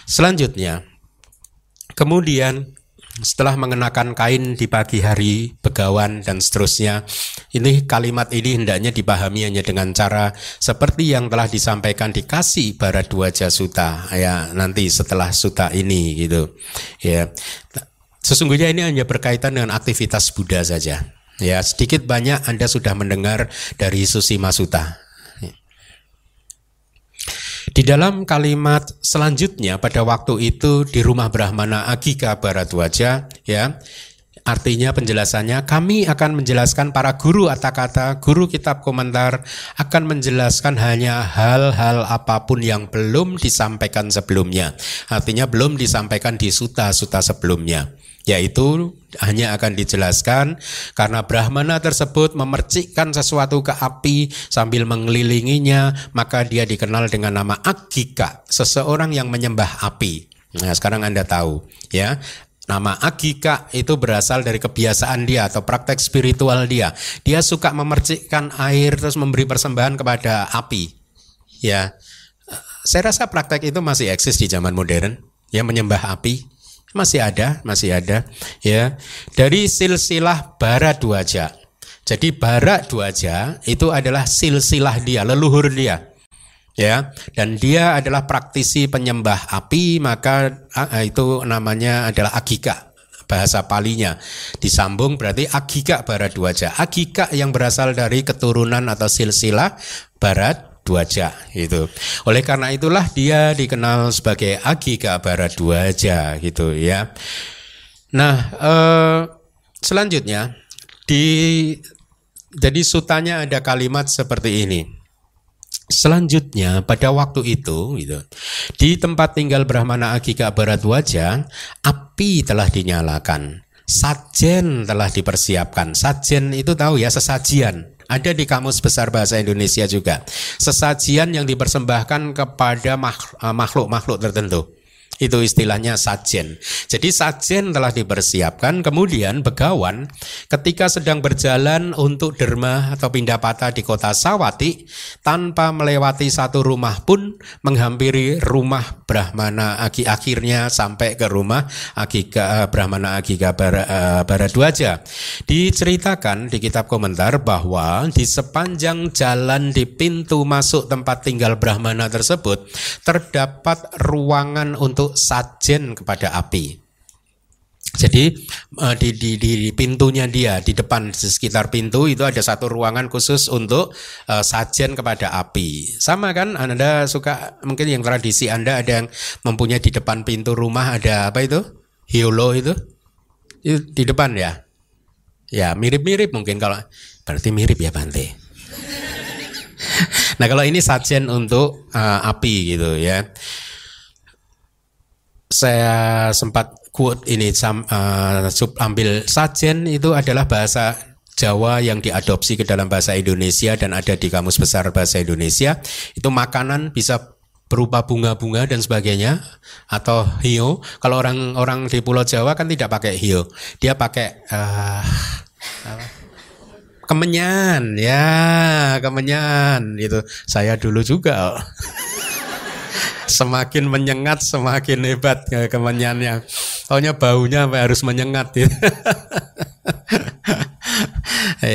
Selanjutnya kemudian setelah mengenakan kain di pagi hari, begawan dan seterusnya. Ini kalimat ini hendaknya dipahami hanya dengan cara seperti yang telah disampaikan di kasih Baradwaja Suta ya nanti setelah suta ini gitu. Ya. Sesungguhnya ini hanya berkaitan dengan aktivitas Buddha saja. Ya, sedikit banyak Anda sudah mendengar dari Susima Sutta. Di dalam kalimat selanjutnya pada waktu itu di rumah Brahmana Agika Baradwaja ya Artinya penjelasannya kami akan menjelaskan para guru atau kata guru kitab komentar akan menjelaskan hanya hal-hal apa pun yang belum disampaikan sebelumnya. Artinya belum disampaikan di suta-suta sebelumnya yaitu hanya akan dijelaskan karena Brahmana tersebut memercikkan sesuatu ke api sambil mengelilinginya maka dia dikenal dengan nama Agika seseorang yang menyembah api nah sekarang Anda tahu ya Nama Agika itu berasal dari kebiasaan dia atau praktek spiritual dia. Dia suka memercikkan air terus memberi persembahan kepada api. Ya, saya rasa praktek itu masih eksis di zaman modern. Ya, menyembah api masih ada, masih ada ya. Dari silsilah bara duaja. Jadi bara duaja itu adalah silsilah dia, leluhur dia. Ya, dan dia adalah praktisi penyembah api, maka itu namanya adalah agika bahasa palinya disambung berarti agika barat duaja agika yang berasal dari keturunan atau silsilah barat Duaja itu. Oleh karena itulah dia dikenal sebagai Agika Barat Duaja gitu ya. Nah, eh, selanjutnya di jadi sutanya ada kalimat seperti ini. Selanjutnya pada waktu itu gitu, di tempat tinggal Brahmana Agika Barat Wajah api telah dinyalakan, sajen telah dipersiapkan. Sajen itu tahu ya sesajian Ada di Kamus Besar Bahasa Indonesia juga. Sesajian yang dipersembahkan kepada eh, makhluk-makhluk tertentu. Itu istilahnya sajen. Jadi sajen telah dipersiapkan, kemudian begawan ketika sedang berjalan untuk derma atau pindah patah di kota Sawati, tanpa melewati satu rumah pun menghampiri rumah Brahmana Agi akhirnya sampai ke rumah Agika eh, Brahmana Agika eh, Baradwaja. Diceritakan di kitab komentar bahwa di sepanjang jalan di pintu masuk tempat tinggal Brahmana tersebut terdapat ruangan untuk untuk sajen kepada api. Jadi eh, di, di, di pintunya dia di depan di sekitar pintu itu ada satu ruangan khusus untuk uh, sajen kepada api. Sama kan Anda suka mungkin yang tradisi Anda ada yang mempunyai di depan pintu rumah ada apa itu? Hiolo itu? Itu di depan ya. Ya, mirip-mirip mungkin kalau berarti mirip ya Bante. nah, kalau ini sajen untuk uh, api gitu ya saya sempat quote ini uh, sub ambil sajen itu adalah bahasa Jawa yang diadopsi ke dalam bahasa Indonesia dan ada di kamus besar bahasa Indonesia. Itu makanan bisa berupa bunga-bunga dan sebagainya atau hio. Kalau orang-orang di Pulau Jawa kan tidak pakai hio. Dia pakai uh, kemenyan ya kemenyan itu saya dulu juga semakin menyengat semakin hebat kemenyannya. Pokoknya baunya harus menyengat gitu.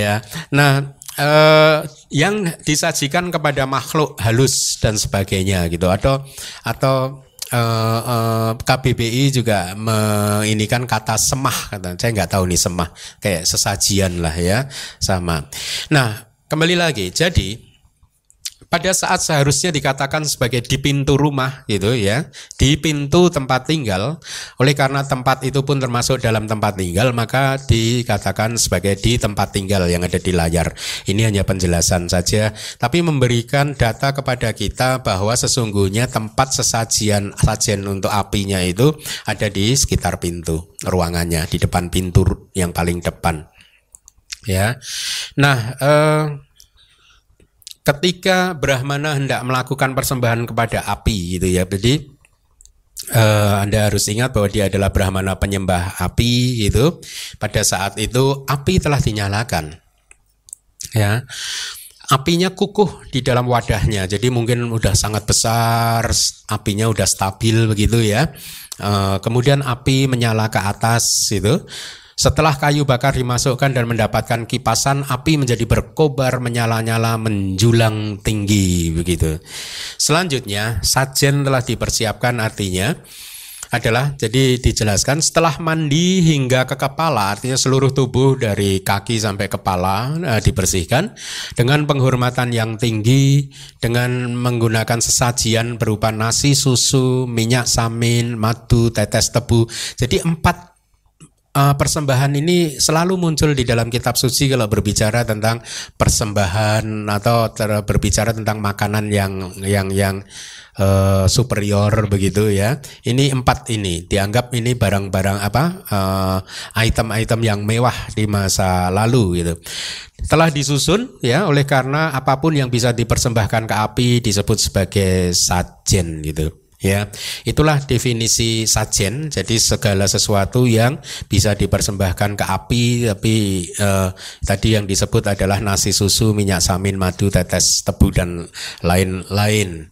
ya. Nah, eh, yang disajikan kepada makhluk halus dan sebagainya gitu atau atau uh, uh, KBBI juga menginikan kata semah kata saya nggak tahu nih semah kayak sesajian lah ya sama. Nah kembali lagi jadi pada saat seharusnya dikatakan sebagai di pintu rumah gitu ya, di pintu tempat tinggal, oleh karena tempat itu pun termasuk dalam tempat tinggal, maka dikatakan sebagai di tempat tinggal yang ada di layar. Ini hanya penjelasan saja, tapi memberikan data kepada kita bahwa sesungguhnya tempat sesajian sajian untuk apinya itu ada di sekitar pintu ruangannya, di depan pintu yang paling depan. Ya. Nah, eh, ketika Brahmana hendak melakukan persembahan kepada api gitu ya. Jadi Uh, Anda harus ingat bahwa dia adalah Brahmana penyembah api gitu. Pada saat itu api telah dinyalakan. Ya. Apinya kukuh di dalam wadahnya. Jadi mungkin udah sangat besar, apinya udah stabil begitu ya. Uh, kemudian api menyala ke atas itu. Setelah kayu bakar dimasukkan dan mendapatkan kipasan, api menjadi berkobar, menyala-nyala, menjulang tinggi begitu. Selanjutnya, sajen telah dipersiapkan artinya adalah jadi dijelaskan setelah mandi hingga ke kepala artinya seluruh tubuh dari kaki sampai kepala e, dibersihkan dengan penghormatan yang tinggi dengan menggunakan sesajian berupa nasi susu minyak samin madu tetes tebu jadi empat uh, persembahan ini selalu muncul di dalam kitab suci kalau berbicara tentang persembahan atau ter, berbicara tentang makanan yang yang yang uh, superior begitu ya. Ini empat ini dianggap ini barang-barang apa item item-item yang mewah di masa lalu gitu. Telah disusun ya oleh karena apa pun yang bisa dipersembahkan ke api disebut sebagai sajen gitu. Ya, itulah definisi sajen. Jadi segala sesuatu yang bisa dipersembahkan ke api, tapi eh, tadi yang disebut adalah nasi susu, minyak samin, madu, tetes tebu dan lain-lain.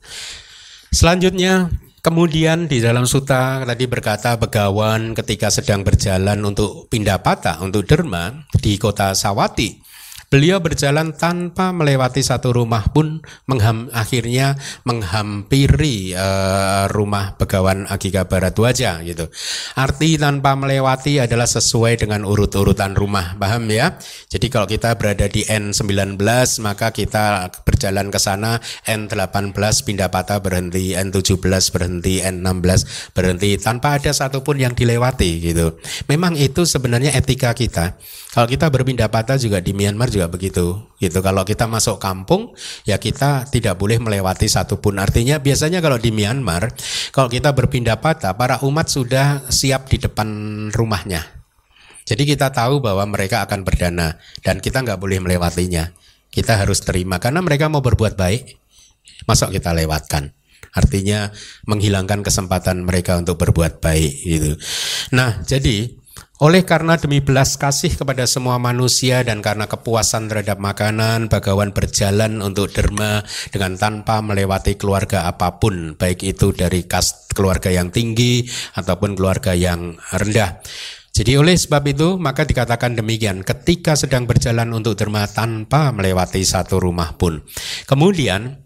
Selanjutnya Kemudian di dalam suta tadi berkata begawan ketika sedang berjalan untuk pindah patah untuk derma di kota Sawati Beliau berjalan tanpa melewati satu rumah pun mengham, akhirnya menghampiri uh, rumah Begawan Agika Baradwaja gitu. Arti tanpa melewati adalah sesuai dengan urut-urutan rumah, paham ya? Jadi kalau kita berada di N19 maka kita berjalan ke sana N18 pindah patah berhenti, N17 berhenti, N16 berhenti tanpa ada satupun yang dilewati gitu. Memang itu sebenarnya etika kita. Kalau kita berpindah patah juga di Myanmar juga begitu. Gitu. Kalau kita masuk kampung, ya kita tidak boleh melewati satupun. Artinya biasanya kalau di Myanmar, kalau kita berpindah patah, para umat sudah siap di depan rumahnya. Jadi kita tahu bahwa mereka akan berdana dan kita nggak boleh melewatinya Kita harus terima karena mereka mau berbuat baik. Masa kita lewatkan? Artinya menghilangkan kesempatan mereka untuk berbuat baik gitu. Nah, jadi oleh karena demi belas kasih kepada semua manusia dan karena kepuasan terhadap makanan, Bagawan berjalan untuk derma dengan tanpa melewati keluarga apa pun, baik itu dari kas keluarga yang tinggi ataupun keluarga yang rendah. Jadi oleh sebab itu maka dikatakan demikian ketika sedang berjalan untuk derma tanpa melewati satu rumah pun. Kemudian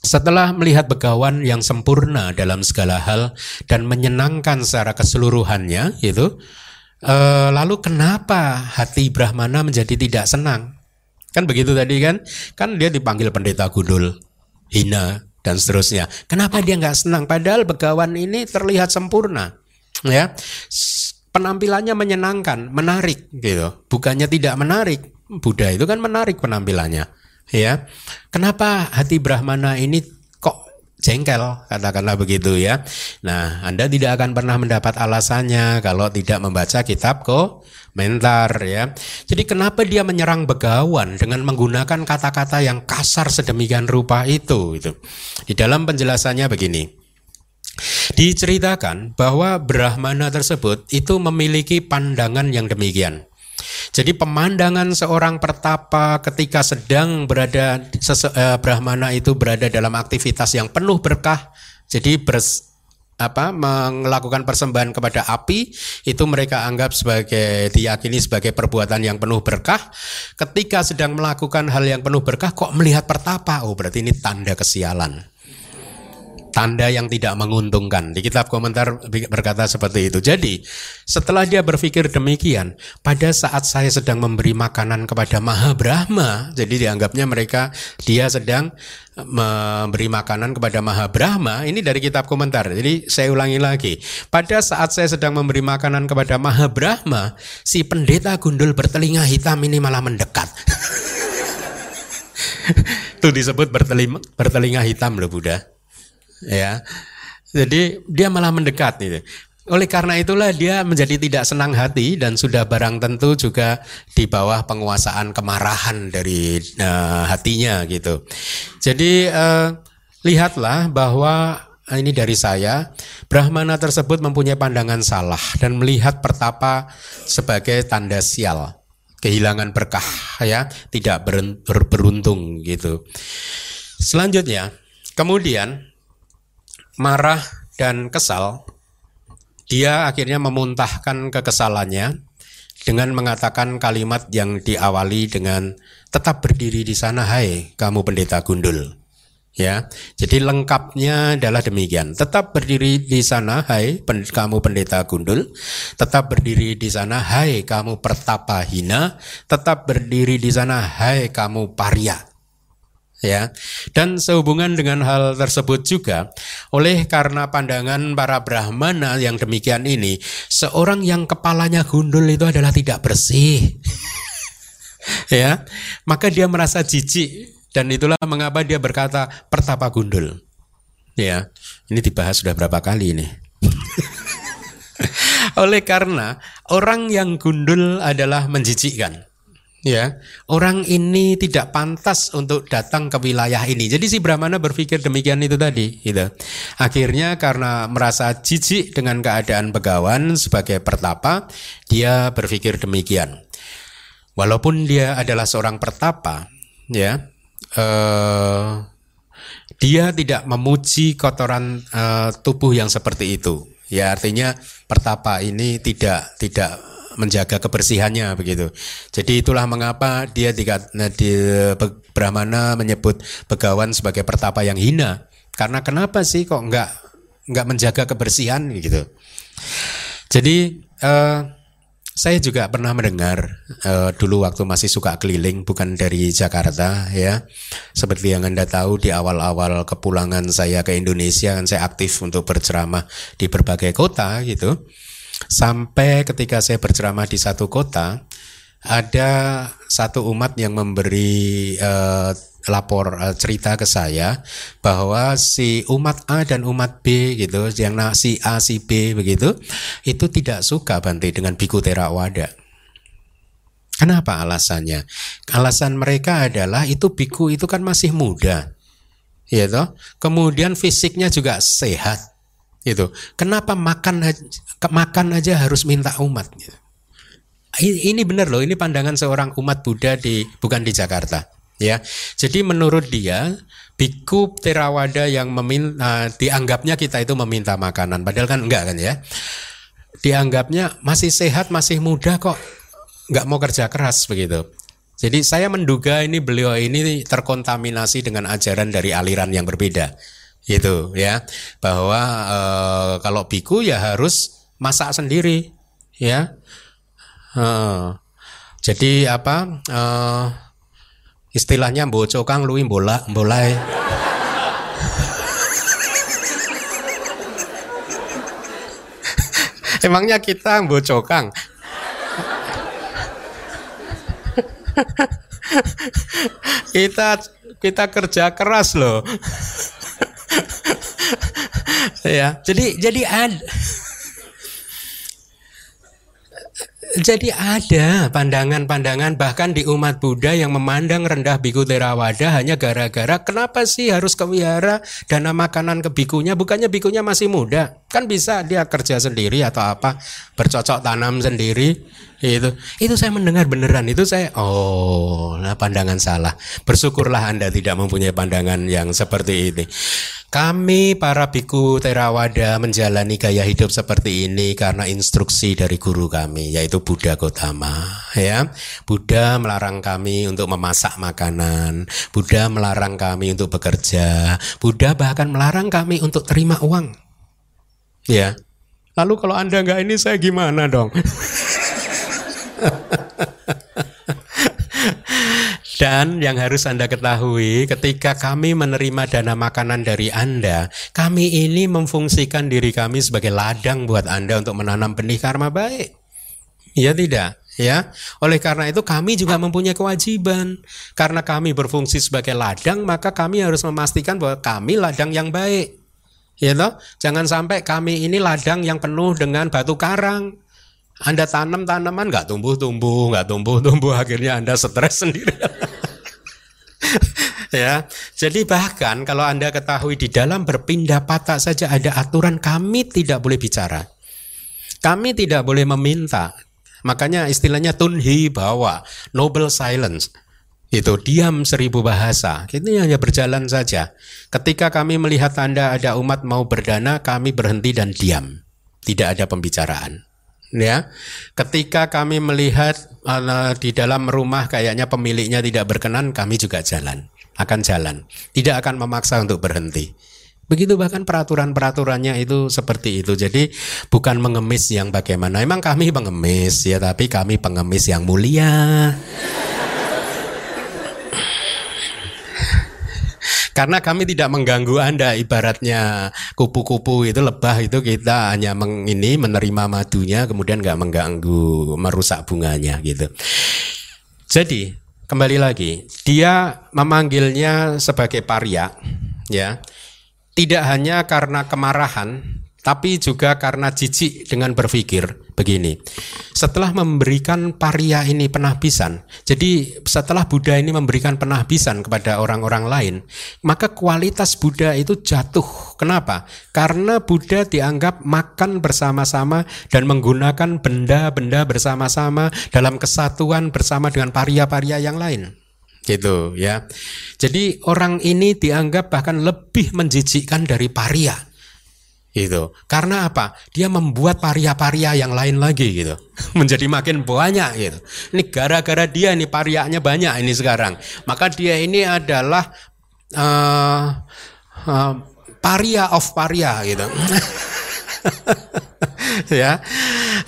setelah melihat begawan yang sempurna dalam segala hal dan menyenangkan secara keseluruhannya, itu e, lalu kenapa hati Brahmana menjadi tidak senang? Kan begitu tadi kan? Kan dia dipanggil pendeta gundul, hina dan seterusnya. Kenapa dia nggak senang? Padahal begawan ini terlihat sempurna, ya. Penampilannya menyenangkan, menarik gitu. Bukannya tidak menarik. Buddha itu kan menarik penampilannya ya. Kenapa hati Brahmana ini jengkel katakanlah begitu ya. Nah, Anda tidak akan pernah mendapat alasannya kalau tidak membaca kitab komentar ya. Jadi kenapa dia menyerang begawan dengan menggunakan kata-kata yang kasar sedemikian rupa itu itu. Di dalam penjelasannya begini. Diceritakan bahwa Brahmana tersebut itu memiliki pandangan yang demikian. Jadi pemandangan seorang pertapa ketika sedang berada sese, eh, Brahmana itu berada dalam aktivitas yang penuh berkah. Jadi bers, apa melakukan persembahan kepada api itu mereka anggap sebagai diyakini sebagai perbuatan yang penuh berkah. Ketika sedang melakukan hal yang penuh berkah kok melihat pertapa? Oh, berarti ini tanda kesialan tanda yang tidak menguntungkan. Di kitab komentar berkata seperti itu. Jadi, setelah dia berpikir demikian, pada saat saya sedang memberi makanan kepada Maha Brahma, jadi dianggapnya mereka dia sedang memberi makanan kepada Maha Brahma, ini dari kitab komentar. Jadi saya ulangi lagi. Pada saat saya sedang memberi makanan kepada Maha Brahma, si pendeta gundul bertelinga hitam ini malah mendekat. Itu disebut bertelinga, bertelinga hitam loh Buddha ya. Jadi dia malah mendekat gitu. Oleh karena itulah dia menjadi tidak senang hati dan sudah barang tentu juga di bawah penguasaan kemarahan dari uh, hatinya gitu. Jadi uh, lihatlah bahwa eh, ini dari saya, Brahmana tersebut mempunyai pandangan salah dan melihat pertapa sebagai tanda sial, kehilangan berkah ya, tidak beruntung gitu. Selanjutnya, kemudian marah dan kesal, dia akhirnya memuntahkan kekesalannya dengan mengatakan kalimat yang diawali dengan tetap berdiri di sana hai kamu pendeta gundul. Ya, jadi lengkapnya adalah demikian. Tetap berdiri di sana, hai pen, kamu pendeta gundul. Tetap berdiri di sana, hai kamu pertapa hina. Tetap berdiri di sana, hai kamu paria ya. Dan sehubungan dengan hal tersebut juga, oleh karena pandangan para brahmana yang demikian ini, seorang yang kepalanya gundul itu adalah tidak bersih. ya, maka dia merasa jijik dan itulah mengapa dia berkata pertapa gundul. Ya, ini dibahas sudah berapa kali ini. oleh karena orang yang gundul adalah menjijikkan ya. Orang ini tidak pantas untuk datang ke wilayah ini. Jadi si Brahmana berpikir demikian itu tadi gitu. Akhirnya karena merasa jijik dengan keadaan begawan sebagai pertapa dia berpikir demikian. Walaupun dia adalah seorang pertapa ya eh, dia tidak memuji kotoran eh, tubuh yang seperti itu. Ya artinya pertapa ini tidak tidak menjaga kebersihannya begitu. Jadi itulah mengapa dia di, di Brahmana menyebut begawan sebagai pertapa yang hina. Karena kenapa sih kok nggak nggak menjaga kebersihan gitu. Jadi uh, saya juga pernah mendengar uh, dulu waktu masih suka keliling bukan dari Jakarta ya. Seperti yang Anda tahu di awal-awal kepulangan saya ke Indonesia kan saya aktif untuk berceramah di berbagai kota gitu. Sampai ketika saya berceramah di satu kota, ada satu umat yang memberi uh, lapor uh, cerita ke saya bahwa si umat A dan umat B gitu, yang si A si B begitu, itu tidak suka Bante dengan biku terawada. Kenapa alasannya? Alasan mereka adalah itu biku itu kan masih muda. Ya toh? Kemudian fisiknya juga sehat. Gitu. Kenapa makan makan aja harus minta umat gitu. Ini benar loh, ini pandangan seorang umat Buddha di bukan di Jakarta ya. Jadi menurut dia biku terawada yang meminta dianggapnya kita itu meminta makanan padahal kan enggak kan ya. Dianggapnya masih sehat, masih muda kok nggak mau kerja keras begitu. Jadi saya menduga ini beliau ini terkontaminasi dengan ajaran dari aliran yang berbeda, gitu ya. Bahwa e, kalau biku ya harus masak sendiri, ya. E, jadi apa? E, istilahnya bocokang lui bola bolai. Emangnya kita bocokang kita kita kerja keras loh. ya, jadi jadi ada jadi ada pandangan-pandangan bahkan di umat Buddha yang memandang rendah biku terawada hanya gara-gara kenapa sih harus ke wihara dana makanan ke bikunya? Bukannya bikunya masih muda kan bisa dia kerja sendiri atau apa bercocok tanam sendiri itu itu saya mendengar beneran itu saya oh nah pandangan salah. Bersyukurlah anda tidak mempunyai pandangan yang seperti ini. Kami para biku terawada menjalani gaya hidup seperti ini karena instruksi dari guru kami yaitu Buddha Gotama ya. Buddha melarang kami untuk memasak makanan Buddha melarang kami untuk bekerja Buddha bahkan melarang kami untuk terima uang ya lalu kalau anda nggak ini saya gimana dong Dan yang harus Anda ketahui, ketika kami menerima dana makanan dari Anda, kami ini memfungsikan diri kami sebagai ladang buat Anda untuk menanam benih karma baik. Ya tidak? Ya, oleh karena itu kami juga mempunyai kewajiban. Karena kami berfungsi sebagai ladang, maka kami harus memastikan bahwa kami ladang yang baik. Ya toh? Jangan sampai kami ini ladang yang penuh dengan batu karang. Anda tanam tanaman nggak tumbuh-tumbuh, nggak tumbuh-tumbuh, akhirnya Anda stres sendiri. ya, jadi bahkan kalau Anda ketahui di dalam berpindah patah saja ada aturan kami tidak boleh bicara. Kami tidak boleh meminta. Makanya istilahnya tunhi bawa, noble silence. Itu diam seribu bahasa. Ini hanya berjalan saja. Ketika kami melihat tanda ada umat mau berdana, kami berhenti dan diam. Tidak ada pembicaraan. Ya. Ketika kami melihat uh, di dalam rumah kayaknya pemiliknya tidak berkenan kami juga jalan. Akan jalan. Tidak akan memaksa untuk berhenti. Begitu bahkan peraturan-peraturannya itu seperti itu. Jadi bukan mengemis yang bagaimana. Emang kami pengemis ya tapi kami pengemis yang mulia karena kami tidak mengganggu Anda ibaratnya kupu-kupu itu lebah itu kita hanya meng, ini menerima madunya kemudian nggak mengganggu merusak bunganya gitu. Jadi kembali lagi dia memanggilnya sebagai paria ya tidak hanya karena kemarahan tapi juga karena jijik dengan berpikir begini. Setelah memberikan paria ini penahbisan, jadi setelah Buddha ini memberikan penahbisan kepada orang-orang lain, maka kualitas Buddha itu jatuh. Kenapa? Karena Buddha dianggap makan bersama-sama dan menggunakan benda-benda bersama-sama dalam kesatuan bersama dengan paria-paria yang lain gitu ya. Jadi orang ini dianggap bahkan lebih menjijikkan dari paria gitu. Karena apa? Dia membuat paria-paria yang lain lagi gitu. Menjadi makin banyak gitu. Ini gara-gara dia ini parianya banyak ini sekarang. Maka dia ini adalah uh, uh, paria of paria gitu. ya.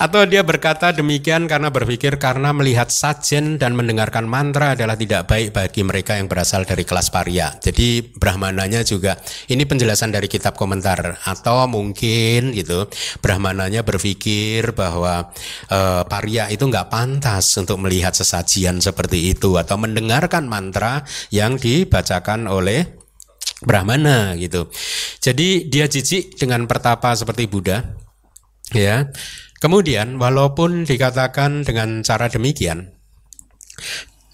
Atau dia berkata demikian karena berpikir karena melihat sajen dan mendengarkan mantra adalah tidak baik bagi mereka yang berasal dari kelas paria. Jadi brahmananya juga ini penjelasan dari kitab komentar atau mungkin gitu brahmananya berpikir bahwa e, paria itu nggak pantas untuk melihat sesajian seperti itu atau mendengarkan mantra yang dibacakan oleh Brahmana gitu. Jadi dia jijik dengan pertapa seperti Buddha Ya. Kemudian walaupun dikatakan dengan cara demikian,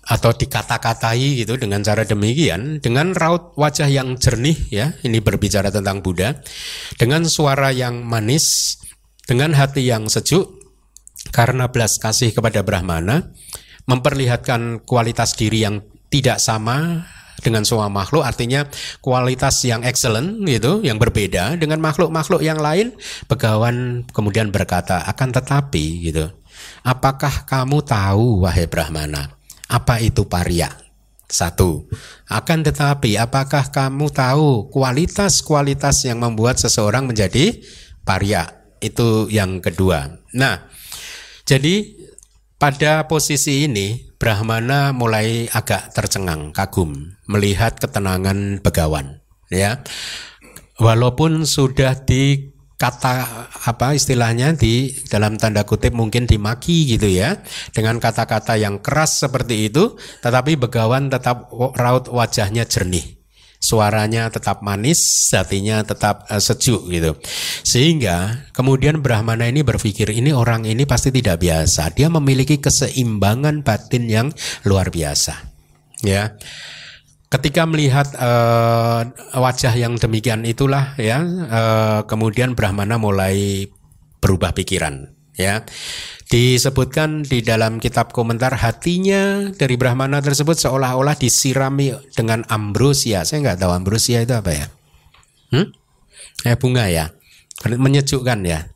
atau dikata-katai gitu dengan cara demikian dengan raut wajah yang jernih ya ini berbicara tentang Buddha dengan suara yang manis dengan hati yang sejuk karena belas kasih kepada Brahmana memperlihatkan kualitas diri yang tidak sama dengan semua makhluk artinya kualitas yang excellent gitu yang berbeda dengan makhluk-makhluk yang lain Begawan kemudian berkata akan tetapi gitu apakah kamu tahu wahai Brahmana apa itu paria? Satu, akan tetapi apakah kamu tahu kualitas-kualitas yang membuat seseorang menjadi paria? Itu yang kedua. Nah, jadi pada posisi ini Brahmana mulai agak tercengang, kagum melihat ketenangan begawan, ya. Walaupun sudah di kata apa istilahnya di dalam tanda kutip mungkin dimaki gitu ya dengan kata-kata yang keras seperti itu tetapi begawan tetap raut wajahnya jernih suaranya tetap manis hatinya tetap uh, sejuk gitu. Sehingga kemudian Brahmana ini berpikir ini orang ini pasti tidak biasa. Dia memiliki keseimbangan batin yang luar biasa. Ya. Ketika melihat uh, wajah yang demikian itulah ya, uh, kemudian Brahmana mulai berubah pikiran ya. Disebutkan di dalam kitab komentar hatinya dari Brahmana tersebut seolah-olah disirami dengan ambrosia. Saya nggak tahu ambrosia itu apa ya? Hmm? Eh bunga ya. Menyejukkan ya.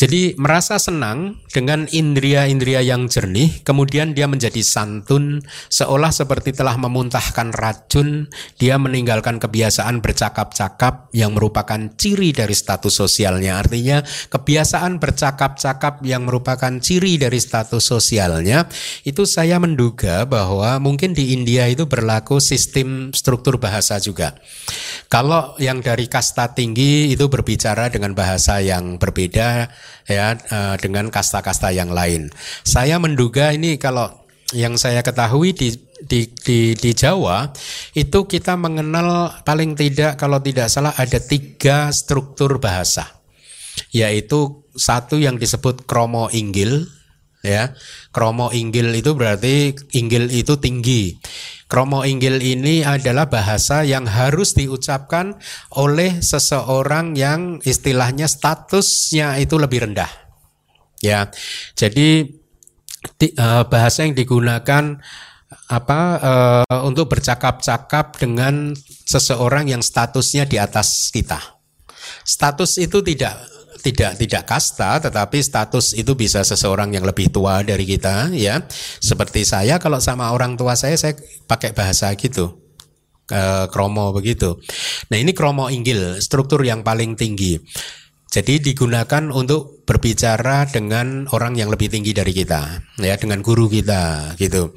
Jadi merasa senang dengan indria-indria yang jernih, kemudian dia menjadi santun, seolah seperti telah memuntahkan racun, dia meninggalkan kebiasaan bercakap-cakap yang merupakan ciri dari status sosialnya. Artinya kebiasaan bercakap-cakap yang merupakan ciri dari status sosialnya, itu saya menduga bahwa mungkin di India itu berlaku sistem struktur bahasa juga. Kalau yang dari kasta tinggi itu berbicara dengan bahasa yang berbeda, ya uh, dengan kasta-kasta yang lain. Saya menduga ini kalau yang saya ketahui di di di, di Jawa itu kita mengenal paling tidak kalau tidak salah ada tiga struktur bahasa. Yaitu satu yang disebut kromo inggil ya. Kromo inggil itu berarti inggil itu tinggi kromo inggil ini adalah bahasa yang harus diucapkan oleh seseorang yang istilahnya statusnya itu lebih rendah. Ya jadi di, uh, bahasa yang digunakan apa uh, untuk bercakap-cakap dengan seseorang yang statusnya di atas kita. Status itu tidak tidak tidak kasta tetapi status itu bisa seseorang yang lebih tua dari kita ya. Seperti saya kalau sama orang tua saya saya pakai bahasa gitu kromo begitu. Nah ini kromo inggil struktur yang paling tinggi. Jadi digunakan untuk berbicara dengan orang yang lebih tinggi dari kita ya dengan guru kita gitu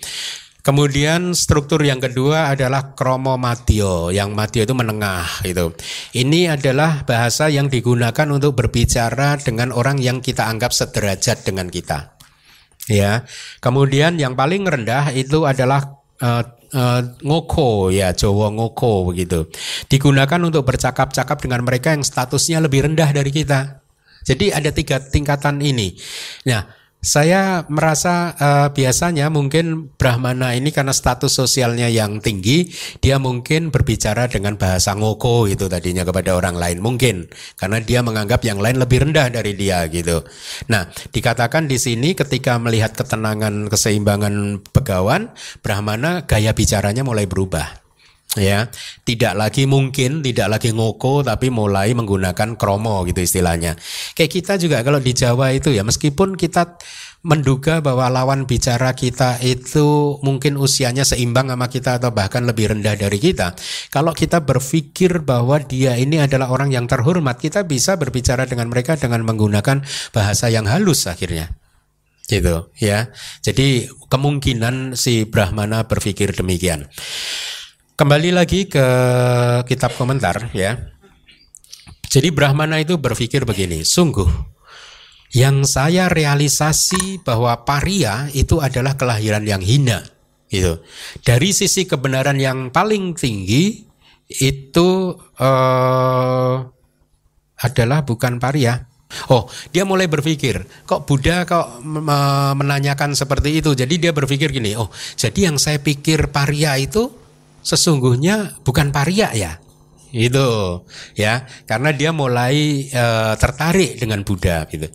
Kemudian struktur yang kedua adalah kromomatio, yang matio itu menengah gitu. Ini adalah bahasa yang digunakan untuk berbicara dengan orang yang kita anggap sederajat dengan kita. Ya. Kemudian yang paling rendah itu adalah uh, uh, ngoko ya Jawa ngoko begitu. Digunakan untuk bercakap-cakap dengan mereka yang statusnya lebih rendah dari kita. Jadi ada tiga tingkatan ini. Nah, saya merasa uh, biasanya mungkin Brahmana ini karena status sosialnya yang tinggi, dia mungkin berbicara dengan bahasa ngoko itu tadinya kepada orang lain mungkin karena dia menganggap yang lain lebih rendah dari dia gitu. Nah, dikatakan di sini ketika melihat ketenangan keseimbangan begawan, Brahmana gaya bicaranya mulai berubah ya. Tidak lagi mungkin tidak lagi ngoko tapi mulai menggunakan kromo gitu istilahnya. Kayak kita juga kalau di Jawa itu ya meskipun kita menduga bahwa lawan bicara kita itu mungkin usianya seimbang sama kita atau bahkan lebih rendah dari kita kalau kita berpikir bahwa dia ini adalah orang yang terhormat kita bisa berbicara dengan mereka dengan menggunakan bahasa yang halus akhirnya. Gitu ya. Jadi kemungkinan si Brahmana berpikir demikian Kembali lagi ke kitab komentar ya. Jadi Brahmana itu berpikir begini, sungguh yang saya realisasi bahwa paria itu adalah kelahiran yang hina gitu. Dari sisi kebenaran yang paling tinggi itu uh, adalah bukan paria, Oh, dia mulai berpikir, kok Buddha kok menanyakan seperti itu. Jadi dia berpikir gini, oh, jadi yang saya pikir paria itu sesungguhnya bukan paria ya? Itu ya. Karena dia mulai e, tertarik dengan Buddha gitu.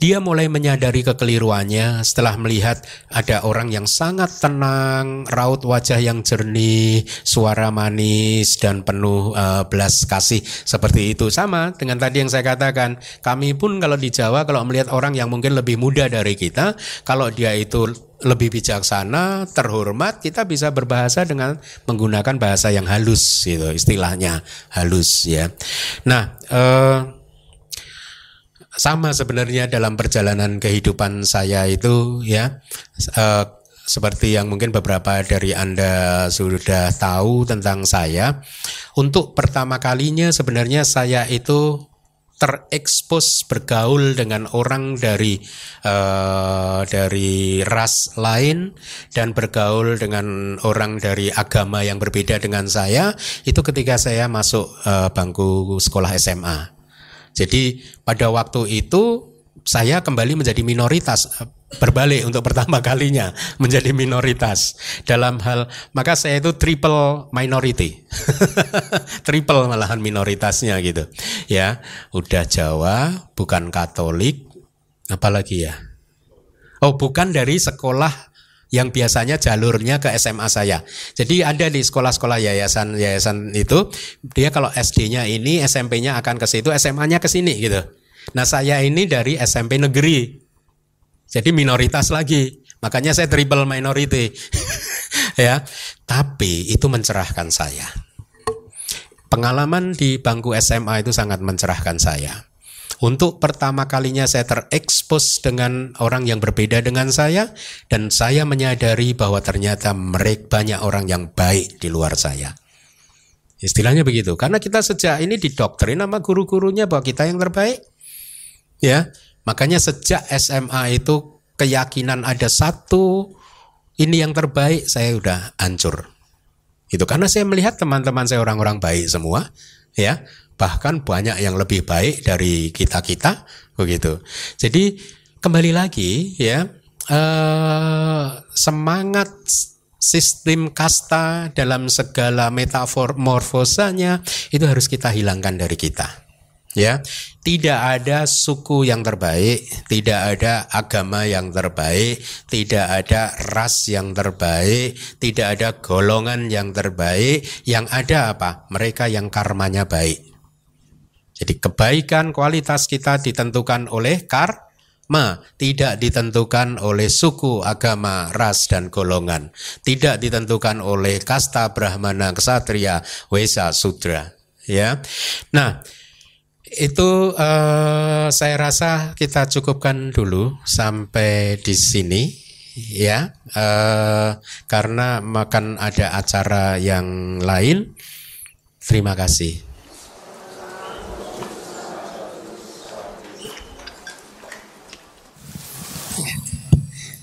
Dia mulai menyadari kekeliruannya setelah melihat ada orang yang sangat tenang raut wajah yang jernih suara manis dan penuh e, belas kasih seperti itu. Sama dengan tadi yang saya katakan kami pun kalau di Jawa kalau melihat orang yang mungkin lebih muda dari kita kalau dia itu lebih bijaksana, terhormat, kita bisa berbahasa dengan menggunakan bahasa yang halus, gitu, istilahnya halus ya. Nah, eh, sama sebenarnya dalam perjalanan kehidupan saya itu ya. Eh, seperti yang mungkin beberapa dari Anda sudah tahu tentang saya, untuk pertama kalinya sebenarnya saya itu terekspos bergaul dengan orang dari uh, dari ras lain dan bergaul dengan orang dari agama yang berbeda dengan saya itu ketika saya masuk uh, bangku sekolah SMA. Jadi pada waktu itu saya kembali menjadi minoritas berbalik untuk pertama kalinya menjadi minoritas. Dalam hal maka saya itu triple minority. Triple malahan minoritasnya gitu. Ya udah Jawa bukan Katolik apalagi ya? Oh bukan dari sekolah yang biasanya jalurnya ke SMA saya. Jadi ada di sekolah-sekolah yayasan-yayasan itu dia kalau SD-nya ini SMP-nya akan ke situ, SMA-nya ke sini gitu. Nah, saya ini dari SMP negeri jadi minoritas lagi. Makanya saya triple minority. ya. Tapi itu mencerahkan saya. Pengalaman di bangku SMA itu sangat mencerahkan saya. Untuk pertama kalinya saya terekspos dengan orang yang berbeda dengan saya dan saya menyadari bahwa ternyata mereka banyak orang yang baik di luar saya. Istilahnya begitu. Karena kita sejak ini didoktrin sama guru-gurunya bahwa kita yang terbaik. Ya, Makanya sejak SMA itu keyakinan ada satu ini yang terbaik saya udah hancur. Itu karena saya melihat teman-teman saya orang-orang baik semua, ya. Bahkan banyak yang lebih baik dari kita-kita begitu. Jadi kembali lagi ya eh, semangat sistem kasta dalam segala metafor morfosanya itu harus kita hilangkan dari kita ya tidak ada suku yang terbaik tidak ada agama yang terbaik tidak ada ras yang terbaik tidak ada golongan yang terbaik yang ada apa mereka yang karmanya baik jadi kebaikan kualitas kita ditentukan oleh karma tidak ditentukan oleh suku, agama, ras dan golongan. Tidak ditentukan oleh kasta, brahmana, ksatria, wesa, sudra. Ya. Nah, itu uh, saya rasa kita cukupkan dulu sampai di sini ya uh, karena makan ada acara yang lain terima kasih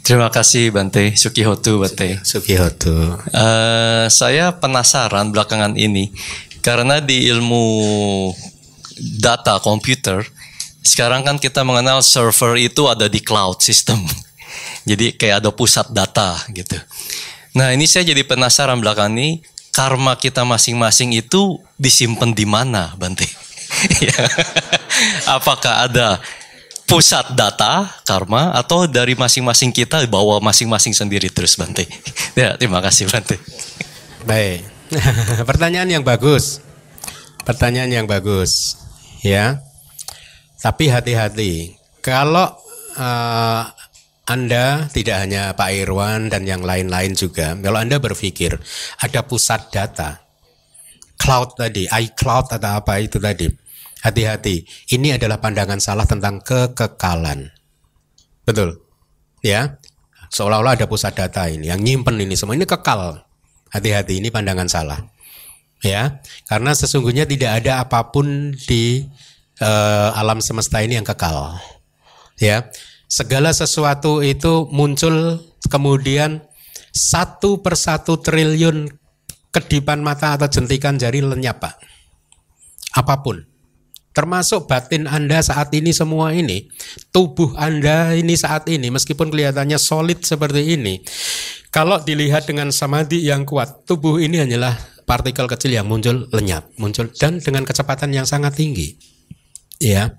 Terima kasih Bante Sukihotu Bante. Sukihotu. Uh, saya penasaran belakangan ini karena di ilmu data komputer, sekarang kan kita mengenal server itu ada di cloud system. Jadi kayak ada pusat data gitu. Nah ini saya jadi penasaran belakang ini karma kita masing-masing itu disimpan di mana, Bante? Apakah ada pusat data karma atau dari masing-masing kita bawa masing-masing sendiri terus, Bante? ya, terima kasih, Bante. Baik, pertanyaan yang bagus. Pertanyaan yang bagus ya. Tapi hati-hati. Kalau uh, anda tidak hanya Pak Irwan dan yang lain-lain juga, kalau Anda berpikir ada pusat data, cloud tadi, iCloud atau apa itu tadi, hati-hati. Ini adalah pandangan salah tentang kekekalan. Betul? Ya, seolah-olah ada pusat data ini yang nyimpen ini semua ini kekal. Hati-hati, ini pandangan salah ya karena sesungguhnya tidak ada apa pun di uh, alam semesta ini yang kekal ya segala sesuatu itu muncul kemudian satu persatu triliun kedipan mata atau jentikan jari lenyap pak apa pun Termasuk batin Anda saat ini semua ini. Tubuh Anda ini saat ini meskipun kelihatannya solid seperti ini. Kalau dilihat dengan samadhi yang kuat, tubuh ini hanyalah partikel kecil yang muncul lenyap, muncul dan dengan kecepatan yang sangat tinggi. Ya.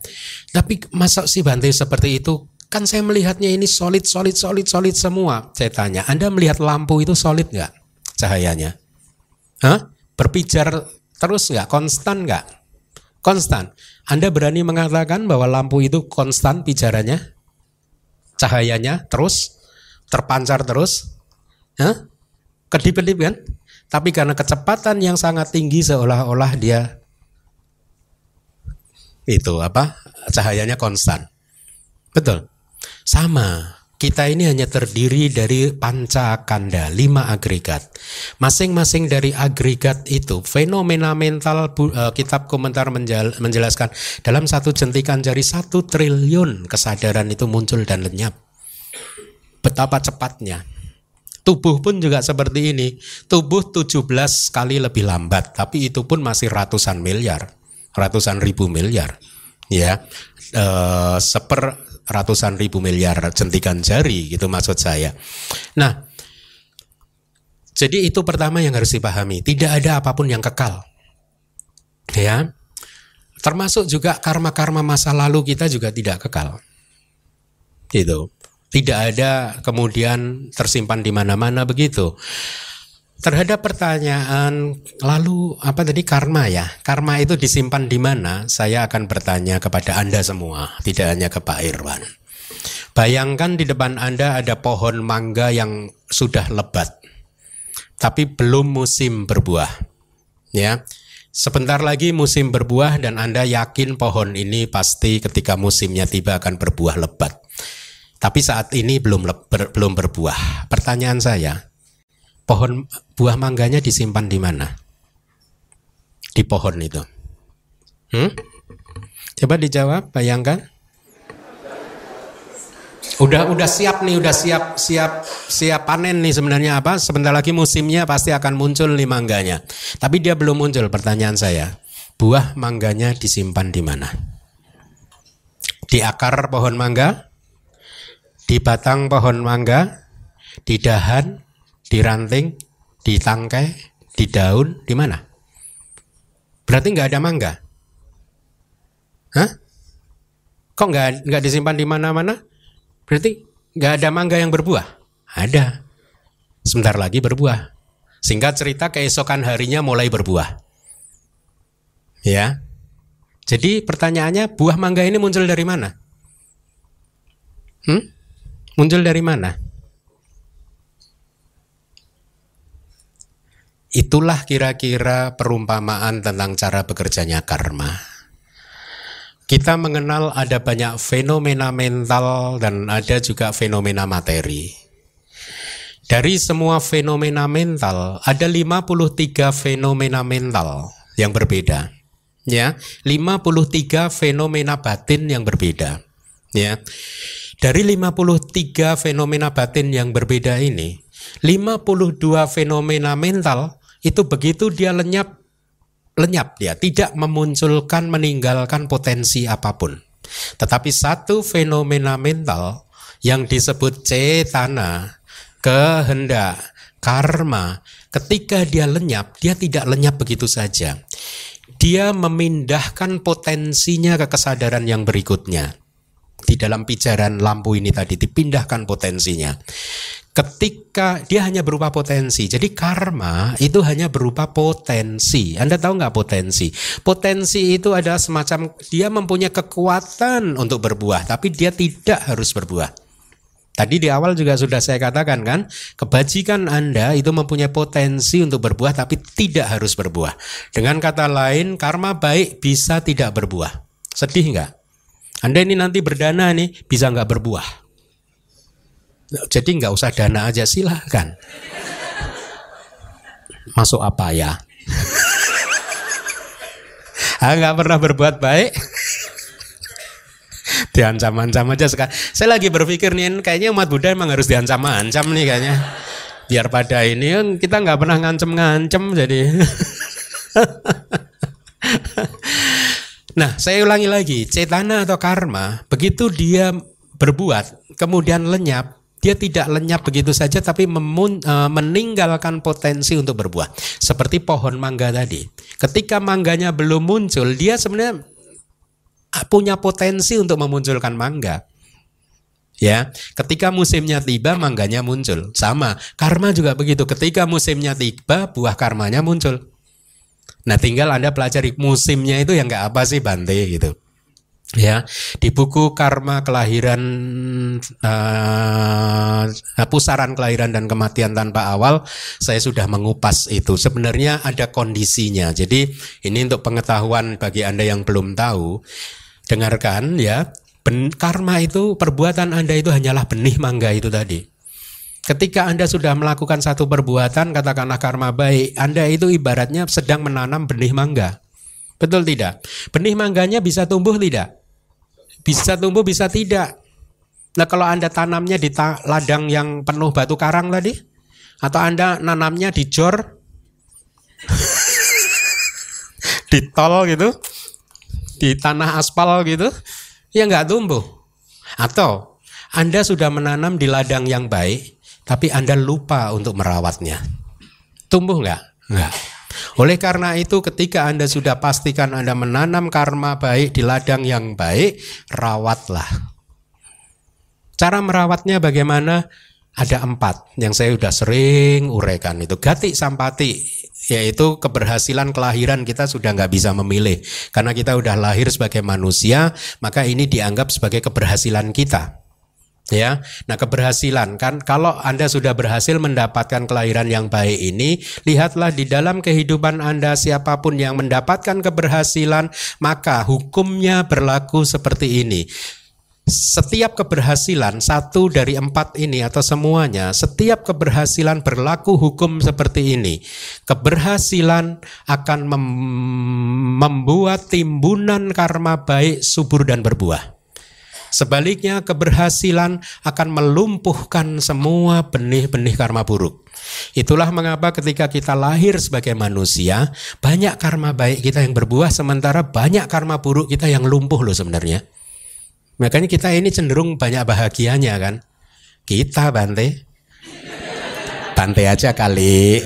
Tapi masa si Bante seperti itu kan saya melihatnya ini solid, solid, solid, solid semua. Saya tanya, Anda melihat lampu itu solid nggak cahayanya? Hah? Berpijar terus nggak? Konstan nggak? Konstan. Anda berani mengatakan bahwa lampu itu konstan pijarannya? Cahayanya terus? Terpancar terus? Hah? Kedip-kedip kan? Tapi karena kecepatan yang sangat tinggi seolah-olah dia itu apa? Cahayanya konstan. Betul. Sama. Kita ini hanya terdiri dari panca kanda, lima agregat. Masing-masing dari agregat itu, fenomena mental uh, kitab komentar menjelaskan dalam satu jentikan jari satu triliun kesadaran itu muncul dan lenyap. Betapa cepatnya. Tubuh pun juga seperti ini. Tubuh 17 kali lebih lambat, tapi itu pun masih ratusan miliar, ratusan ribu miliar. Ya, uh, seper ratusan ribu miliar jentikan jari gitu maksud saya. Nah, jadi itu pertama yang harus dipahami, tidak ada apa pun yang kekal. Ya. Termasuk juga karma-karma masa lalu kita juga tidak kekal. Gitu. Tidak ada kemudian tersimpan di mana-mana begitu. Terhadap pertanyaan lalu apa tadi karma ya? Karma itu disimpan di mana? Saya akan bertanya kepada anda semua tidak hanya ke Pak Irwan. Bayangkan di depan anda ada pohon mangga yang sudah lebat tapi belum musim berbuah ya. Sebentar lagi musim berbuah dan anda yakin pohon ini pasti ketika musimnya tiba akan berbuah lebat tapi saat ini belum ber, belum berbuah pertanyaan saya pohon buah mangganya disimpan di mana? Di pohon itu. Hmm? Coba dijawab, bayangkan. Udah udah siap nih, udah siap siap siap panen nih sebenarnya apa? Sebentar lagi musimnya pasti akan muncul nih mangganya. Tapi dia belum muncul. Pertanyaan saya, buah mangganya disimpan di mana? Di akar pohon mangga? Di batang pohon mangga? Di dahan? di ranting, di tangkai, di daun, di mana? Berarti nggak ada mangga? Hah? Kok nggak nggak disimpan di mana-mana? Berarti nggak ada mangga yang berbuah? Ada. Sebentar lagi berbuah. Singkat cerita keesokan harinya mulai berbuah. Ya. Jadi pertanyaannya buah mangga ini muncul dari mana? Hmm? Muncul dari mana? Itulah kira-kira perumpamaan tentang cara bekerjanya karma. Kita mengenal ada banyak fenomena mental dan ada juga fenomena materi. Dari semua fenomena mental, ada 53 fenomena mental yang berbeda. Ya, 53 fenomena batin yang berbeda. Ya. Dari 53 fenomena batin yang berbeda ini, 52 fenomena mental itu begitu dia lenyap lenyap dia tidak memunculkan meninggalkan potensi apa pun. Tetapi satu fenomena mental yang disebut cetana kehendak karma ketika dia lenyap dia tidak lenyap begitu saja. Dia memindahkan potensinya ke kesadaran yang berikutnya di dalam pijaran lampu ini tadi dipindahkan potensinya ketika dia hanya berupa potensi. Jadi karma itu hanya berupa potensi. Anda tahu nggak potensi? Potensi itu adalah semacam dia mempunyai kekuatan untuk berbuah, tapi dia tidak harus berbuah. Tadi di awal juga sudah saya katakan kan, kebajikan Anda itu mempunyai potensi untuk berbuah tapi tidak harus berbuah. Dengan kata lain, karma baik bisa tidak berbuah. Sedih nggak? Anda ini nanti berdana nih bisa nggak berbuah. Jadi nggak usah dana aja silahkan. Masuk apa ya? ah, nggak pernah berbuat baik. diancam-ancam aja sekarang. Saya lagi berpikir nih, kayaknya umat Buddha emang harus diancam-ancam nih kayaknya. Biar pada ini kita nggak pernah ngancem-ngancem jadi. Nah, saya ulangi lagi, cetana atau karma, begitu dia berbuat, kemudian lenyap, dia tidak lenyap begitu saja tapi memun, uh, meninggalkan potensi untuk berbuah. Seperti pohon mangga tadi. Ketika mangganya belum muncul, dia sebenarnya punya potensi untuk memunculkan mangga. Ya, ketika musimnya tiba mangganya muncul. Sama, karma juga begitu. Ketika musimnya tiba, buah karmanya muncul. Nah, tinggal Anda pelajari musimnya itu yang nggak apa sih Bante gitu. Ya di buku karma kelahiran uh, pusaran kelahiran dan kematian tanpa awal saya sudah mengupas itu. Sebenarnya ada kondisinya. Jadi ini untuk pengetahuan bagi anda yang belum tahu dengarkan ya. Ben, karma itu perbuatan anda itu hanyalah benih mangga itu tadi Ketika Anda sudah melakukan satu perbuatan, katakanlah karma baik, Anda itu ibaratnya sedang menanam benih mangga. Betul tidak? Benih mangganya bisa tumbuh tidak? Bisa tumbuh, bisa tidak. Nah kalau Anda tanamnya di ladang yang penuh batu karang tadi, atau Anda nanamnya di jor, di tol gitu, di tanah aspal gitu, ya nggak tumbuh. Atau Anda sudah menanam di ladang yang baik, tapi Anda lupa untuk merawatnya. Tumbuh nggak? Nggak. Oleh karena itu ketika Anda sudah pastikan Anda menanam karma baik di ladang yang baik, rawatlah. Cara merawatnya bagaimana? Ada empat yang saya sudah sering uraikan itu. Gati sampati yaitu keberhasilan kelahiran kita sudah nggak bisa memilih karena kita sudah lahir sebagai manusia maka ini dianggap sebagai keberhasilan kita ya. Nah, keberhasilan kan kalau Anda sudah berhasil mendapatkan kelahiran yang baik ini, lihatlah di dalam kehidupan Anda siapa pun yang mendapatkan keberhasilan, maka hukumnya berlaku seperti ini. Setiap keberhasilan satu dari empat ini atau semuanya, setiap keberhasilan berlaku hukum seperti ini. Keberhasilan akan mem membuat timbunan karma baik subur dan berbuah. Sebaliknya keberhasilan akan melumpuhkan semua benih-benih karma buruk. Itulah mengapa ketika kita lahir sebagai manusia, banyak karma baik kita yang berbuah sementara banyak karma buruk kita yang lumpuh loh sebenarnya. Makanya kita ini cenderung banyak bahagianya kan. Kita Bante. Bante aja kali.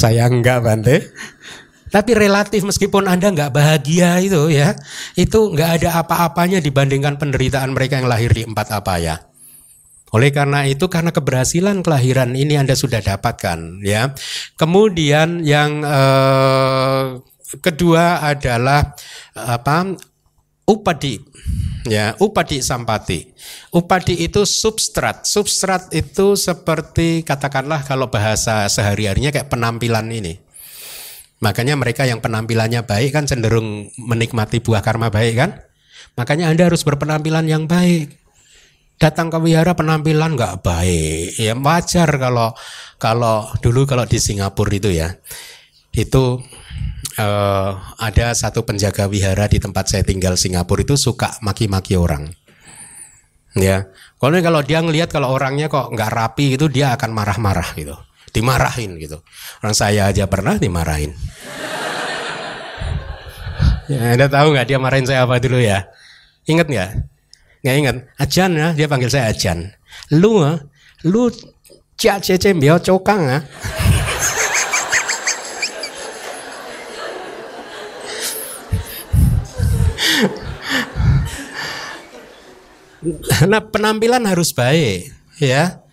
Saya enggak Bante. Tapi relatif meskipun Anda nggak bahagia itu ya, itu nggak ada apa-apanya dibandingkan penderitaan mereka yang lahir di empat apa ya. Oleh karena itu karena keberhasilan kelahiran ini Anda sudah dapatkan ya. Kemudian yang eh, kedua adalah apa? upadi ya upadi sampati upadi itu substrat substrat itu seperti katakanlah kalau bahasa sehari harinya kayak penampilan ini Makanya mereka yang penampilannya baik kan cenderung menikmati buah karma baik kan? Makanya Anda harus berpenampilan yang baik. Datang ke wihara penampilan nggak baik, ya wajar kalau kalau dulu kalau di Singapura itu ya, itu uh, ada satu penjaga wihara di tempat saya tinggal Singapura itu suka maki-maki orang. Ya, kalau kalau dia ngelihat kalau orangnya kok nggak rapi itu dia akan marah-marah gitu dimarahin gitu. Orang saya aja pernah dimarahin. Ya, Anda tahu nggak dia marahin saya apa dulu ya? Ingat nggak? Nggak ingat? Ajan ya, dia panggil saya Ajan. Lu, ah, lu cia cece biao cokang ah. nah penampilan harus baik ya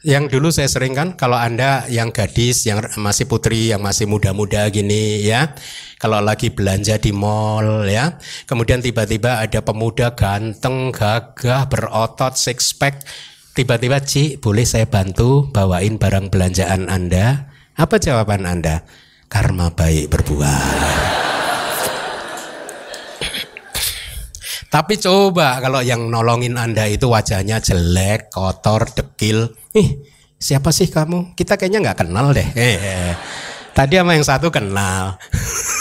yang dulu saya sering kan kalau Anda yang gadis, yang masih putri, yang masih muda-muda gini ya. Kalau lagi belanja di mall ya. Kemudian tiba-tiba ada pemuda ganteng, gagah, berotot, six pack. Tiba-tiba Ci, boleh saya bantu bawain barang belanjaan Anda? Apa jawaban Anda? Karma baik berbuah. Tapi coba kalau yang nolongin Anda itu wajahnya jelek, kotor, dekil. Ih, siapa sih kamu? Kita kayaknya nggak kenal deh. Eh, eh. Tadi sama yang satu kenal.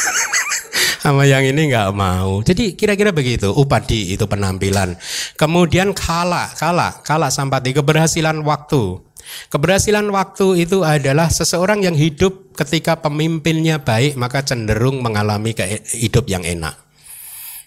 sama yang ini nggak mau. Jadi kira-kira begitu. Upadi itu penampilan. Kemudian kala, kala, kala sampati keberhasilan waktu. Keberhasilan waktu itu adalah seseorang yang hidup ketika pemimpinnya baik maka cenderung mengalami hidup yang enak.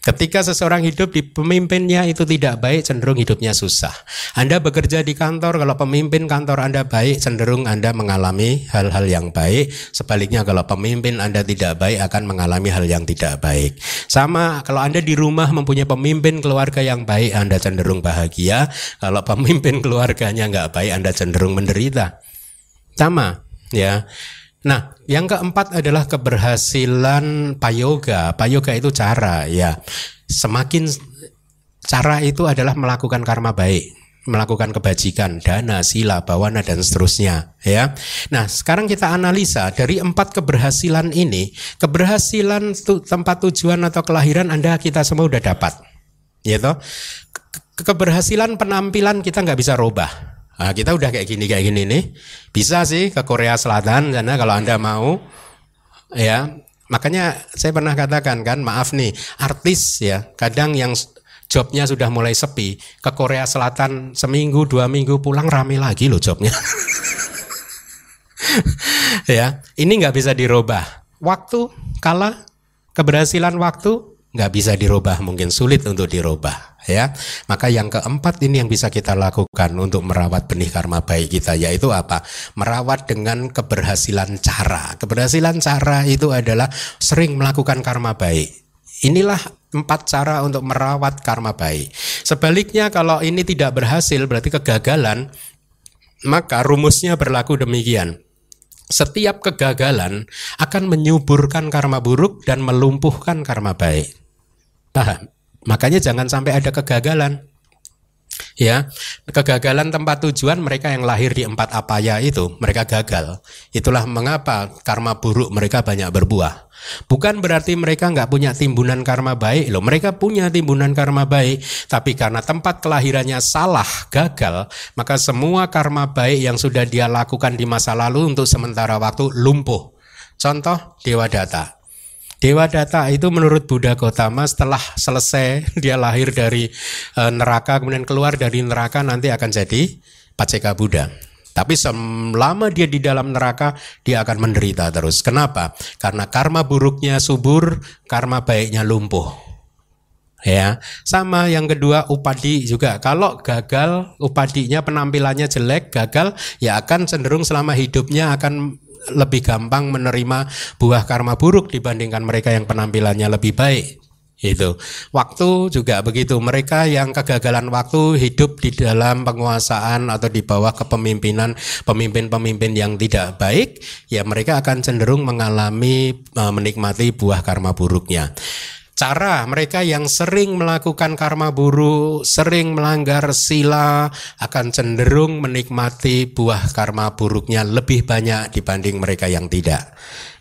Ketika seseorang hidup di pemimpinnya itu tidak baik, cenderung hidupnya susah. Anda bekerja di kantor, kalau pemimpin kantor Anda baik, cenderung Anda mengalami hal-hal yang baik. Sebaliknya kalau pemimpin Anda tidak baik, akan mengalami hal yang tidak baik. Sama kalau Anda di rumah mempunyai pemimpin keluarga yang baik, Anda cenderung bahagia. Kalau pemimpin keluarganya nggak baik, Anda cenderung menderita. Sama, ya. Nah, yang keempat adalah keberhasilan payoga. Payoga itu cara ya. Semakin cara itu adalah melakukan karma baik, melakukan kebajikan, dana, sila, bawana dan seterusnya ya. Nah, sekarang kita analisa dari empat keberhasilan ini, keberhasilan tu, tempat tujuan atau kelahiran Anda kita semua udah dapat. Ya? Keberhasilan penampilan kita nggak bisa robah Nah, kita udah kayak gini kayak gini nih. Bisa sih ke Korea Selatan karena kalau Anda mau ya. Makanya saya pernah katakan kan, maaf nih, artis ya, kadang yang jobnya sudah mulai sepi ke Korea Selatan seminggu dua minggu pulang rame lagi loh jobnya. ya, ini nggak bisa dirubah. Waktu kalah keberhasilan waktu nggak bisa dirubah, mungkin sulit untuk dirubah ya. Maka yang keempat ini yang bisa kita lakukan untuk merawat benih karma baik kita yaitu apa? Merawat dengan keberhasilan cara. Keberhasilan cara itu adalah sering melakukan karma baik. Inilah empat cara untuk merawat karma baik. Sebaliknya kalau ini tidak berhasil berarti kegagalan, maka rumusnya berlaku demikian setiap kegagalan akan menyuburkan karma buruk dan melumpuhkan karma baik. Paham? Makanya jangan sampai ada kegagalan. Ya, kegagalan tempat tujuan mereka yang lahir di empat apaya itu, mereka gagal. Itulah mengapa karma buruk mereka banyak berbuah. Bukan berarti mereka nggak punya timbunan karma baik loh. Mereka punya timbunan karma baik, tapi karena tempat kelahirannya salah, gagal, maka semua karma baik yang sudah dia lakukan di masa lalu untuk sementara waktu lumpuh. Contoh Dewa Data. Dewa Data itu menurut Buddha Gautama setelah selesai dia lahir dari e, neraka kemudian keluar dari neraka nanti akan jadi Paceka Buddha. Tapi selama dia di dalam neraka dia akan menderita terus. Kenapa? Karena karma buruknya subur, karma baiknya lumpuh. Ya, sama yang kedua upadi juga. Kalau gagal upadinya penampilannya jelek, gagal ya akan cenderung selama hidupnya akan lebih gampang menerima buah karma buruk dibandingkan mereka yang penampilannya lebih baik itu waktu juga begitu mereka yang kegagalan waktu hidup di dalam penguasaan atau di bawah kepemimpinan pemimpin-pemimpin yang tidak baik ya mereka akan cenderung mengalami eh, menikmati buah karma buruknya cara mereka yang sering melakukan karma buruk, sering melanggar sila akan cenderung menikmati buah karma buruknya lebih banyak dibanding mereka yang tidak.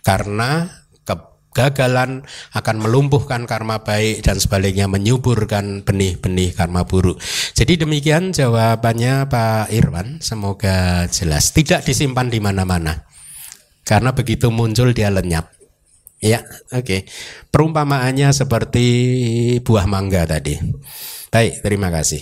Karena kegagalan akan melumpuhkan karma baik dan sebaliknya menyuburkan benih-benih karma buruk. Jadi demikian jawabannya Pak Irwan, semoga jelas. Tidak disimpan di mana-mana. Karena begitu muncul dia lenyap. Ya, oke. Okay. Perumpamaannya seperti buah mangga tadi. Baik, terima kasih.